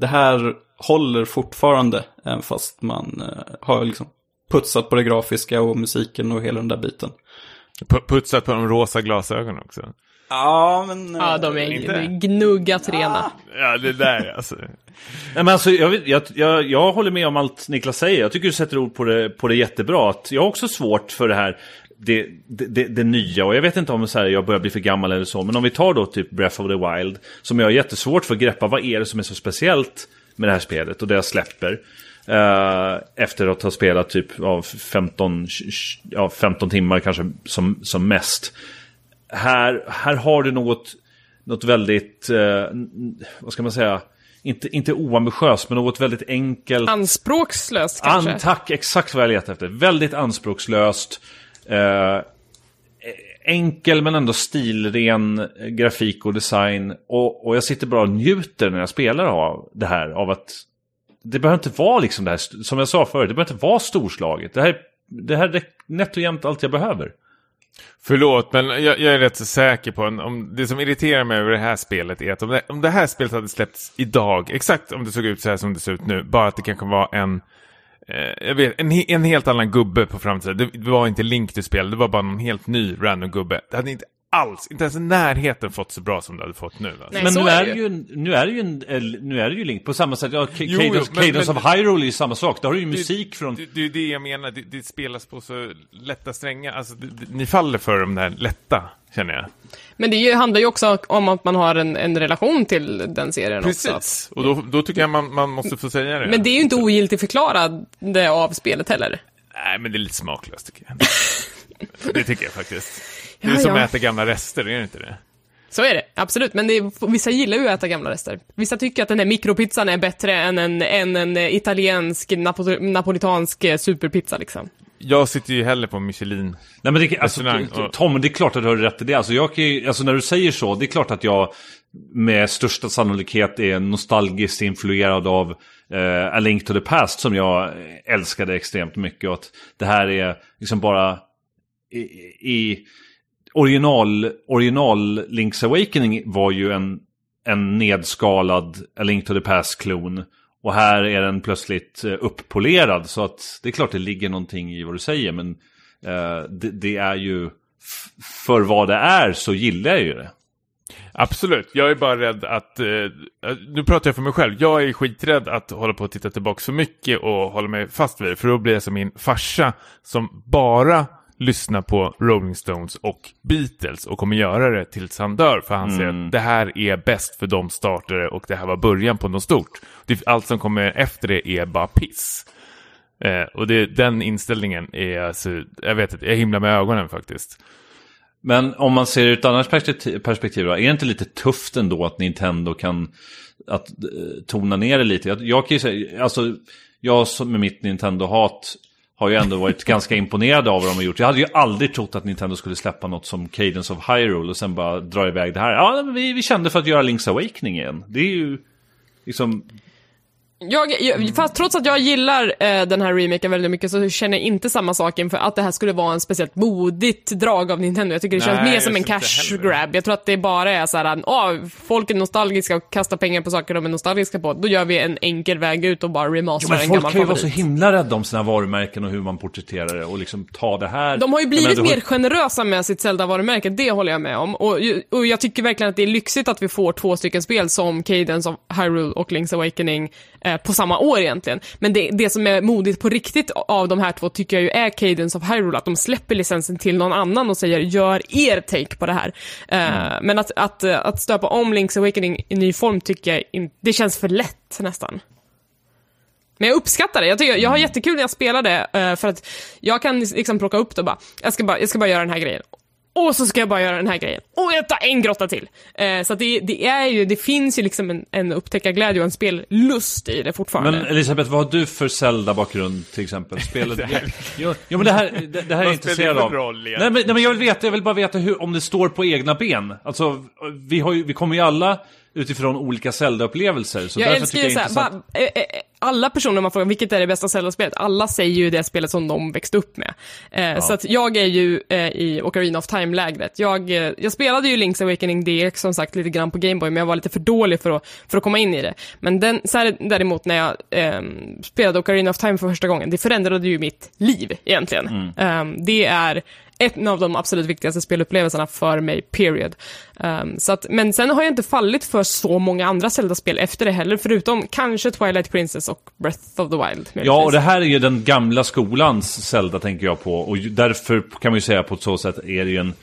det här håller fortfarande, även fast man eh, har liksom putsat på det grafiska och musiken och hela den där biten. P- Putsat på de rosa glasögonen också. Ja, men... Ja, de är Inte? gnuggat rena. Ja, det där alltså. Nej, men alltså, jag, jag, jag, jag håller med om allt Niklas säger. Jag tycker du sätter ord på det, på det jättebra. Att jag har också svårt för det här, det, det, det, det nya. Och jag vet inte om så här, jag börjar bli för gammal eller så. Men om vi tar då typ Breath of the Wild. Som jag har jättesvårt för att greppa. Vad är det som är så speciellt med det här spelet? Och det jag släpper. eh, efter att ha spelat typ av 15, ja, 15 timmar kanske som, som mest. Här, här har du något, något väldigt, n- vad ska man säga, inte, inte oambitiöst, men något väldigt enkelt. Anspråkslöst kanske. An, tack, exakt vad jag letar efter. Väldigt anspråkslöst. Eh, enkel men ändå stilren eh, grafik och design. Och, och jag sitter bara och njuter när jag spelar av det här. Av att det behöver inte vara liksom det här, som jag sa förut, det behöver inte vara storslaget. Det här, det här är nätt och jämnt allt jag behöver. Förlåt, men jag, jag är rätt så säker på en, om det som irriterar mig över det här spelet är att om det, om det här spelet hade släppts idag, exakt om det såg ut så här som det ser ut nu, bara att det kanske var en Eh, jag vet, en, en helt annan gubbe på framsidan. Det, det var inte Link du spelade, det var bara någon helt ny random gubbe. Det hade inte alls, inte ens i närheten fått så bra som det hade fått nu. Alltså. Nej, Men nu är det det ju. nu är det ju en, el- nu är det ju Link på samma sätt. Ja, Cadence, of Hyrule är ju samma sak. Där har du ju musik från... Det, det är ju det jag menar, det, det spelas på så lätta strängar. Alltså, det, det, ni faller för de där lätta, känner jag. Men det ju- handlar ju också om att man har en, en relation till den serien också. Precis, och då, då tycker jag man, man måste få säga det. Men det är ju inte ogiltigt förklarande av spelet heller. Nej, men det är lite smaklöst tycker jag. (laughs) det tycker jag faktiskt. Det är Ja, som ja. att äta gamla rester, är det inte det? Så är det, absolut. Men det är, vissa gillar ju att äta gamla rester. Vissa tycker att den här mikropizzan är bättre än en, än en italiensk, napo, napolitansk eh, superpizza liksom. Jag sitter ju hellre på Michelin. Nej men det, alltså, Tom, det är klart att du har rätt i det. Alltså, jag alltså när du säger så, det är klart att jag med största sannolikhet är nostalgiskt influerad av eh, A Link to the Past som jag älskade extremt mycket. Och att det här är liksom bara i, i original, original Link's Awakening var ju en, en nedskalad A Link to the Past-klon. Och här är den plötsligt eh, uppolerad. Så att det är klart det ligger någonting i vad du säger. Men eh, det, det är ju, för vad det är så gillar jag ju det. Absolut, jag är bara rädd att, eh, nu pratar jag för mig själv, jag är skiträdd att hålla på och titta tillbaka för mycket och hålla mig fast vid det, för då blir jag som min farsa som bara lyssnar på Rolling Stones och Beatles och kommer göra det tills han dör, för han säger att det här är bäst för de startare och det här var början på något stort. Det, allt som kommer efter det är bara piss. Eh, och det, den inställningen är alltså, jag vet inte, jag himlar med ögonen faktiskt. Men om man ser ur ett annat perspektiv, då, är det inte lite tufft ändå att Nintendo kan att, eh, tona ner det lite? Jag, jag kan ju säga, alltså, jag med mitt Nintendo-hat har ju ändå varit ganska imponerad av vad de har gjort. Jag hade ju aldrig trott att Nintendo skulle släppa något som Cadence of Hyrule och sen bara dra iväg det här. Ja, men vi, vi kände för att göra Link's Awakening igen. Det är ju liksom... Jag, jag, fast trots att jag gillar eh, den här remaken väldigt mycket så känner jag inte samma sak inför att det här skulle vara en speciellt modigt drag av Nintendo. Jag tycker det känns Nej, mer jag som en cash grab. Jag tror att det bara är så här, åh, folk är nostalgiska och kastar pengar på saker de är nostalgiska på. Då gör vi en enkel väg ut och bara remasterar Men en folk gammal kan ju vara så favorit. himla rädda om sina varumärken och hur man porträtterar det och liksom ta det här. De har ju blivit menar, du har- mer generösa med sitt Zelda-varumärke, det håller jag med om. Och, och jag tycker verkligen att det är lyxigt att vi får två stycken spel som Cadence of Hyrule och Link's Awakening eh, på samma år egentligen. Men det, det som är modigt på riktigt av de här två tycker jag ju är Cadence of Hyrule, att de släpper licensen till någon annan och säger gör er take på det här. Eh, Men att, att, att stöpa om Link's Awakening i ny form tycker jag in, det känns för lätt nästan. Men jag uppskattar det. Jag, tycker, jag har jättekul när jag spelar det, eh, för att jag kan liksom plocka upp det och bara, jag ska bara, jag ska bara göra den här grejen. Och så ska jag bara göra den här grejen. Och jag tar en grotta till. Eh, så att det, det är ju, det finns ju liksom en, en upptäckarglädje och en spellust i det fortfarande. Men Elisabeth, vad har du för Zelda-bakgrund till exempel? Spelade... (laughs) jo, jo, men det här, det, det här är jag intresserad det av. roll igen? Nej men, nej men jag vill veta, jag vill bara veta hur, om det står på egna ben. Alltså, vi, har ju, vi kommer ju alla utifrån olika Zelda-upplevelser. Så jag älskar ju såhär, bara, eh, eh, alla personer man frågar vilket är det bästa Zelda-spelet, alla säger ju det spelet som de växte upp med. Eh, Så att jag är ju eh, i Ocarina of Time-lägret. Jag, eh, jag spelade ju Link's Awakening DX som sagt lite grann på Gameboy, men jag var lite för dålig för att, för att komma in i det. Men den, så här, däremot när jag eh, spelade Ocarina of Time för första gången, det förändrade ju mitt liv egentligen. Eh, det är en av de absolut viktigaste spelupplevelserna för mig, period. Um, så att, men sen har jag inte fallit för så många andra Zelda-spel efter det heller, förutom kanske Twilight Princess och Breath of the Wild. Ja, och det här är ju den gamla skolans Zelda tänker jag på. Och därför kan man ju säga på ett så sätt är det ju en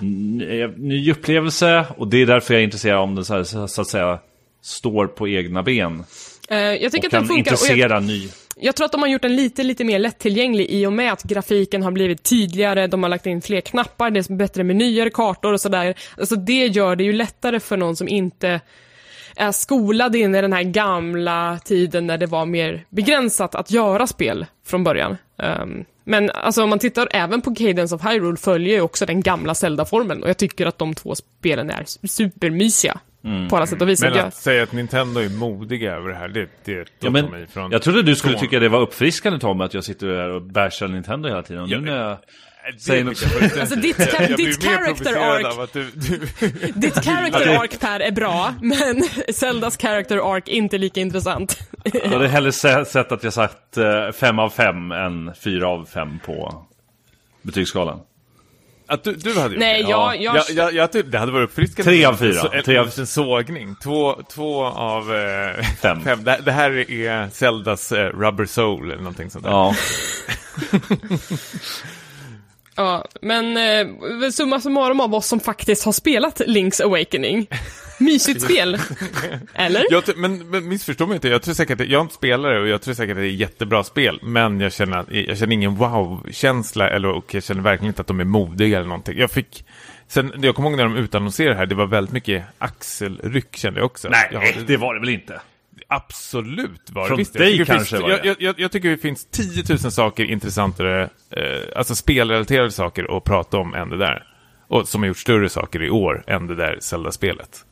ny, ny upplevelse. Och det är därför jag är intresserad om den så, här, så att säga står på egna ben. Eh, jag tycker Och att den funkar. Och jag, intressera ny jag tror att de har gjort den lite, lite mer lättillgänglig i och med att grafiken har blivit tydligare, de har lagt in fler knappar, det är bättre menyer, kartor och sådär. Alltså det gör det ju lättare för någon som inte är skolad in i den här gamla tiden när det var mer begränsat att göra spel från början. Um, men alltså om man tittar även på Cadence of Hyrule följer ju också den gamla Zelda-formeln och jag tycker att de två spelen är supermysiga på alla sätt och vis. Men Jag- att säga att Nintendo är modiga över det här, det, det Ja, men, mig ifrån. jag trodde du skulle från- tycka det var uppfriskande Tommy att jag sitter här och bashar Nintendo hela tiden. Och nu när jag något... jag Alltså, ditt Jag- jag character arc- du, du, Ditt (laughs) character arc Per är bra, men (laughs) Zeldas character arc inte lika intressant. Jag hade hellre se- sett att jag sagt 5 av 5 än 4 av 5 på betygsskalan. Att du, du hade gjort Nej, det? jag, jag, Jag, jag, jag tyckte det hade varit uppfriskande. Tre av fyra. så- En, Tre av- en sågning. Två, två av eh, (laughs) Fem. Det, det här är Zeldas eh, Rubber Soul eller någonting sånt där. Ja. (laughs) ja, men eh, summa summarum av oss som faktiskt har spelat Link's Awakening. Mysigt spel. Eller? Jag, men, men missförstå mig inte, jag tror säkert, jag är inte spelare och jag tror säkert att det är jättebra spel, men jag känner, jag känner ingen wow-känsla eller, och jag känner verkligen inte att de är modiga eller någonting. Jag fick, sen, jag kommer ihåg när de utannonserade det här, det var väldigt mycket axelryck kände jag också. Nej, jag, det var det väl inte? Absolut var det Från visst. dig jag tycker det kanske finns, var det. jag, jag, jag tycker det finns 10 000 saker intressantare, eh, alltså spelrelaterade saker att prata om än det där. Och som har gjort större saker i år än det där Zelda-spelet.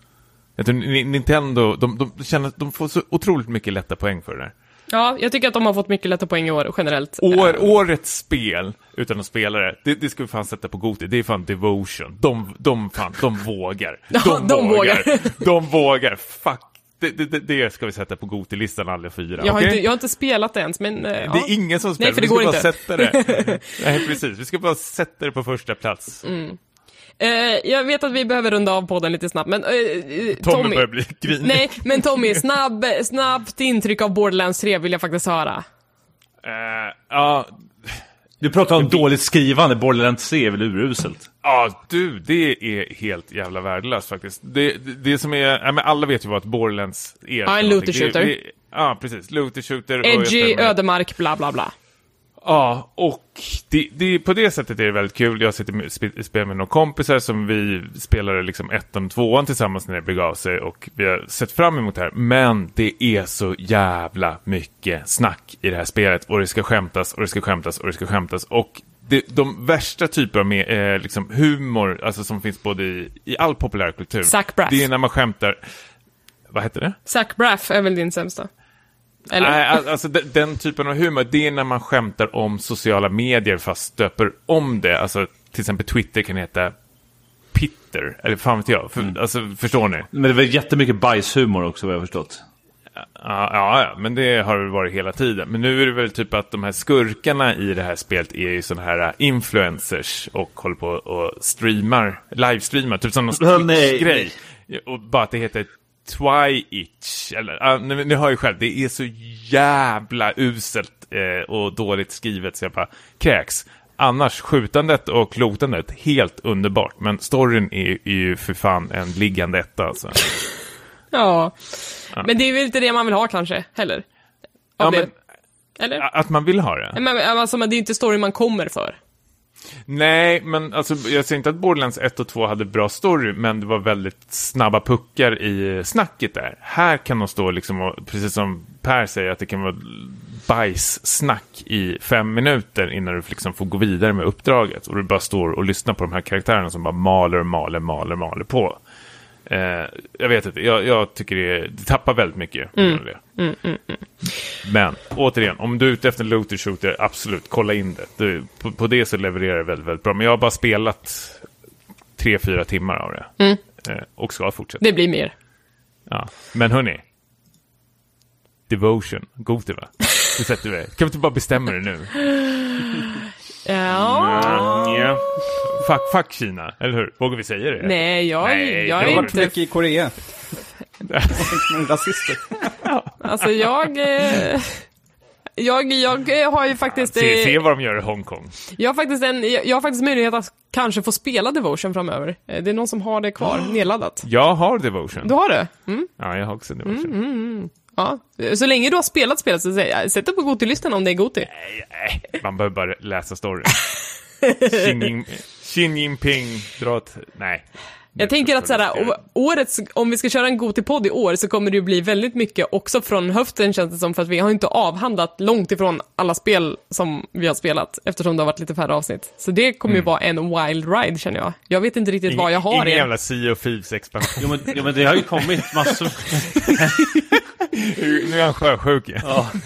Jag tror Ni- Nintendo, de, de, de känner de får så otroligt mycket lätta poäng för det där. Ja, jag tycker att de har fått mycket lätta poäng i år generellt. År, årets spel, utan att spela det, det, det ska vi fan sätta på Goti. Det är fan Devotion. De, de fan, de vågar. (laughs) Ja, de vågar. (laughs) De vågar. Fuck. Det, det, det, ska vi sätta på Goti-listan alla fyra. jag, har okej? inte, jag har inte spelat det ens, men... eh, Det ja. är ingen som spelar, Nej, för det vi ska bara inte. sätta det. (laughs) Nej, precis. Vi ska bara sätta det på första plats. Eh, jag vet att vi behöver runda av podden lite snabbt, men... eh, eh, Tommy, börjar bli grinig. Nej, men Tommy, snabb, snabbt intryck av Borderlands 3 vill jag faktiskt höra. Eh, ja, Du pratar om dåligt skrivande, Borderlands 3 är väl uruselt? Ja, du, det är helt jävla värdelöst faktiskt. Det, det, det som är, ja, men alla vet ju vad ett Borderlands är. Ja, en looter shooter. Det- det- Ja, precis. Looter shooter. Edgy, ödemark, bla bla bla. Ja, och det, det, på det sättet är det väldigt kul. Jag sitter med, spe- spelar med några kompisar som vi spelade liksom ettan och tvåan tillsammans när det begav sig och vi har sett fram emot det här. Men det är så jävla mycket snack i det här spelet och det ska skämtas och det ska skämtas och det ska skämtas och det, de värsta typer av med, eh, liksom humor, alltså som finns både i, i all populärkultur. Det är när man skämtar, vad heter det? Zach Braff är väl din sämsta? Eller? Nej, alltså den, typen av humor, det är när man skämtar om sociala medier fast stöper om det. Alltså till exempel Twitter kan heta Pitter, eller fan vet jag. För, Mm. Alltså förstår ni? Men det är väl jättemycket bajshumor också vad jag har förstått. Ja, ja, ja, men det har det varit hela tiden. Men nu är det väl typ att de här skurkarna i det här spelet är ju sådana här influencers och håller på och streamar, livestreamar, typ som någon Oh, nej. grej Och bara att det heter Twitch, eller, uh, ni, ni hör ju själv, det är så jävla uselt eh, och dåligt skrivet så jag bara kräks. Annars, skjutandet och klotandet, helt underbart. Men storyn är, är ju för fan en liggande etta alltså. (laughs) Ja. Men det är väl inte det man vill ha kanske, heller? Av Ja, det. men, Eller? att man vill ha det? Men, alltså, men det är inte story man kommer för. Nej, men alltså, jag säger inte att Borderlands 1 och 2 hade bra story, men det var väldigt snabba puckar i snacket där. Här kan de stå liksom och, precis som Per säger, att det kan vara bajssnack i fem minuter innan du liksom får gå vidare med uppdraget. Och du bara står och lyssnar på de här karaktärerna som bara maler, maler, maler, maler på. Eh, jag vet inte, jag, jag tycker det, det tappar väldigt mycket på grund av det. Men återigen, om du är ute efter en looter shooter, absolut, kolla in det. Du, på, på det så levererar det väldigt, väldigt bra. Men jag har bara spelat tre, fyra timmar av det. Eh, och ska fortsätta. Det blir mer. Ja. Men hörni. Devotion, Goti va? Du sätter det. Kan vi inte bara bestämma det nu? (laughs) Ja. Ja. Fuck, fuck Kina, eller hur? Vågar vi säga det? Nej, jag, Nej, jag det är Jag har varit inte... mycket i Korea. (laughs) Rasister. Alltså jag... Eh, jag, jag har ju faktiskt... Se, eh, se vad de gör i Hongkong. Jag har faktiskt, en, jag har faktiskt möjlighet att kanske få spela Devotion framöver. Eh, Det är någon som har det kvar (gasps) nedladdat. Jag har Devotion. Du har det? Mm, Ja, jag har också Devotion. ja. Så länge du har spelat spelet så sätt dig på Goti-listan om det är Goti. Man behöver bara läsa storyn. (laughs) Xi Jin- Xi Jinping drar ett... Nej. Jag tänker att såhär, årets, om vi ska köra en Goti-podd i år så kommer det ju bli väldigt mycket också från höften känns det som, för att vi har inte avhandlat långt ifrån alla spel som vi har spelat, eftersom det har varit lite färre avsnitt. Så det kommer ju vara en wild ride känner jag. Jag vet inte riktigt vad jag har Ingen i jävla Sea of Thieves expansion. Jo, men, jo, men det har ju kommit massor. (laughs) nu är han sjösjuk. Ja. (laughs)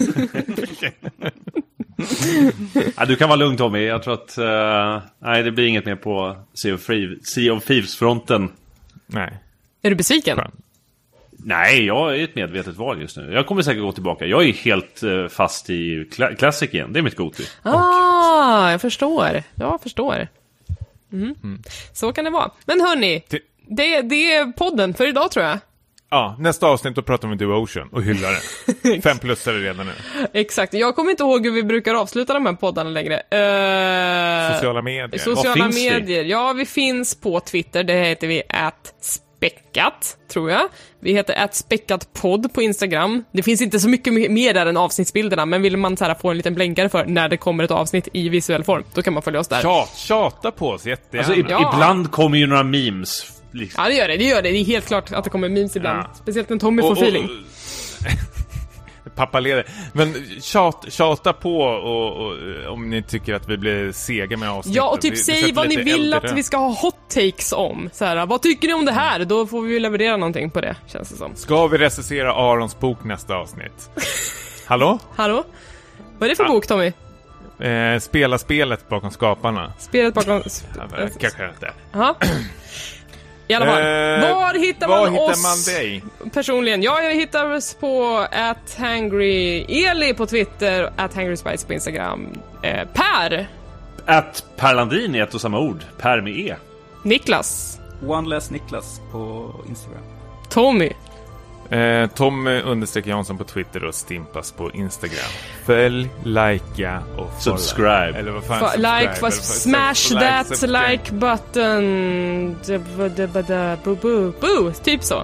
(laughs) ja, du kan vara lugn Tommy. Jag tror att... eh, nej, det blir inget mer på Sea of, Thieves- sea of Thieves-fronten. Nej. Är du besviken? Skönt. Nej, jag är ett medvetet val just nu. Jag kommer säkert gå tillbaka. Jag är helt eh, fast i Cla- Classic igen. Det är mitt Goti. Ah, jag förstår. Jag förstår. Mm. Så kan det vara. Men hörni, Det- det, det är podden för idag tror jag. Ja, nästa avsnitt då pratar vi om Devotion och hyllar det. (laughs) Fem plussare redan nu. Exakt. Jag kommer inte ihåg hur vi brukar avsluta de här poddarna längre. Eh, Sociala medier. Sociala Var finns vi? medier. Ja, vi finns på Twitter. Det heter vi späckat, tror jag. Vi heter späckatpodd på Instagram. Det finns inte så mycket mer där än avsnittsbilderna, men vill man så här, få en liten blänkare för när det kommer ett avsnitt i visuell form, då kan man följa oss där. Tjat, tjata på oss jättegärna. Alltså, i, Ja. ibland kommer ju några memes. Liksom. Ja, det gör det. Det gör det. Det är helt klart att det kommer memes ibland. Ja. Speciellt när Tommy får Och- och- feeling. (laughs) Pappa leder. Men tjat, tjata på och, och, om ni tycker att vi blir sega med avsnittet. Ja, och typ Vi- säg vad ni vill äldre. att vi ska ha hot takes om. Så här, vad tycker ni om det här? Då får vi leverera någonting på det, känns det som. Ska vi recensera Arons bok nästa avsnitt? (laughs) Hallå? Hallå? Vad är det för Ja. bok, Tommy? Eh, spela spelet bakom skaparna. Spelet bakom... Ja, men, Kanske (clears throat) inte. I alla fall. Eh, var hittar var man hittar oss man dig? personligen? Ja, jag hittar oss på @hangryeli på Twitter, @hangryspice på Instagram. Eh, per, Att Per Landin är ett och samma ord. Per med E. Niklas, One Less Niklas på Instagram. Tommy. Eh, Tommy understreck Jansson på Twitter och Stimpas på Instagram. Följ, likea och follow. Subscribe. Eller vad fan, Fa- subscribe, like, vad- smash sub- that subscribe. like button. Da- da- da- da- Boo, boo, boo. Typ så.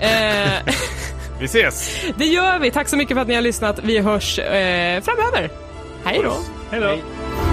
Eh, (laughs) Vi ses! det gör vi. Tack så mycket för att ni har lyssnat. Vi hörs eh, framöver. Hej då. Hej då.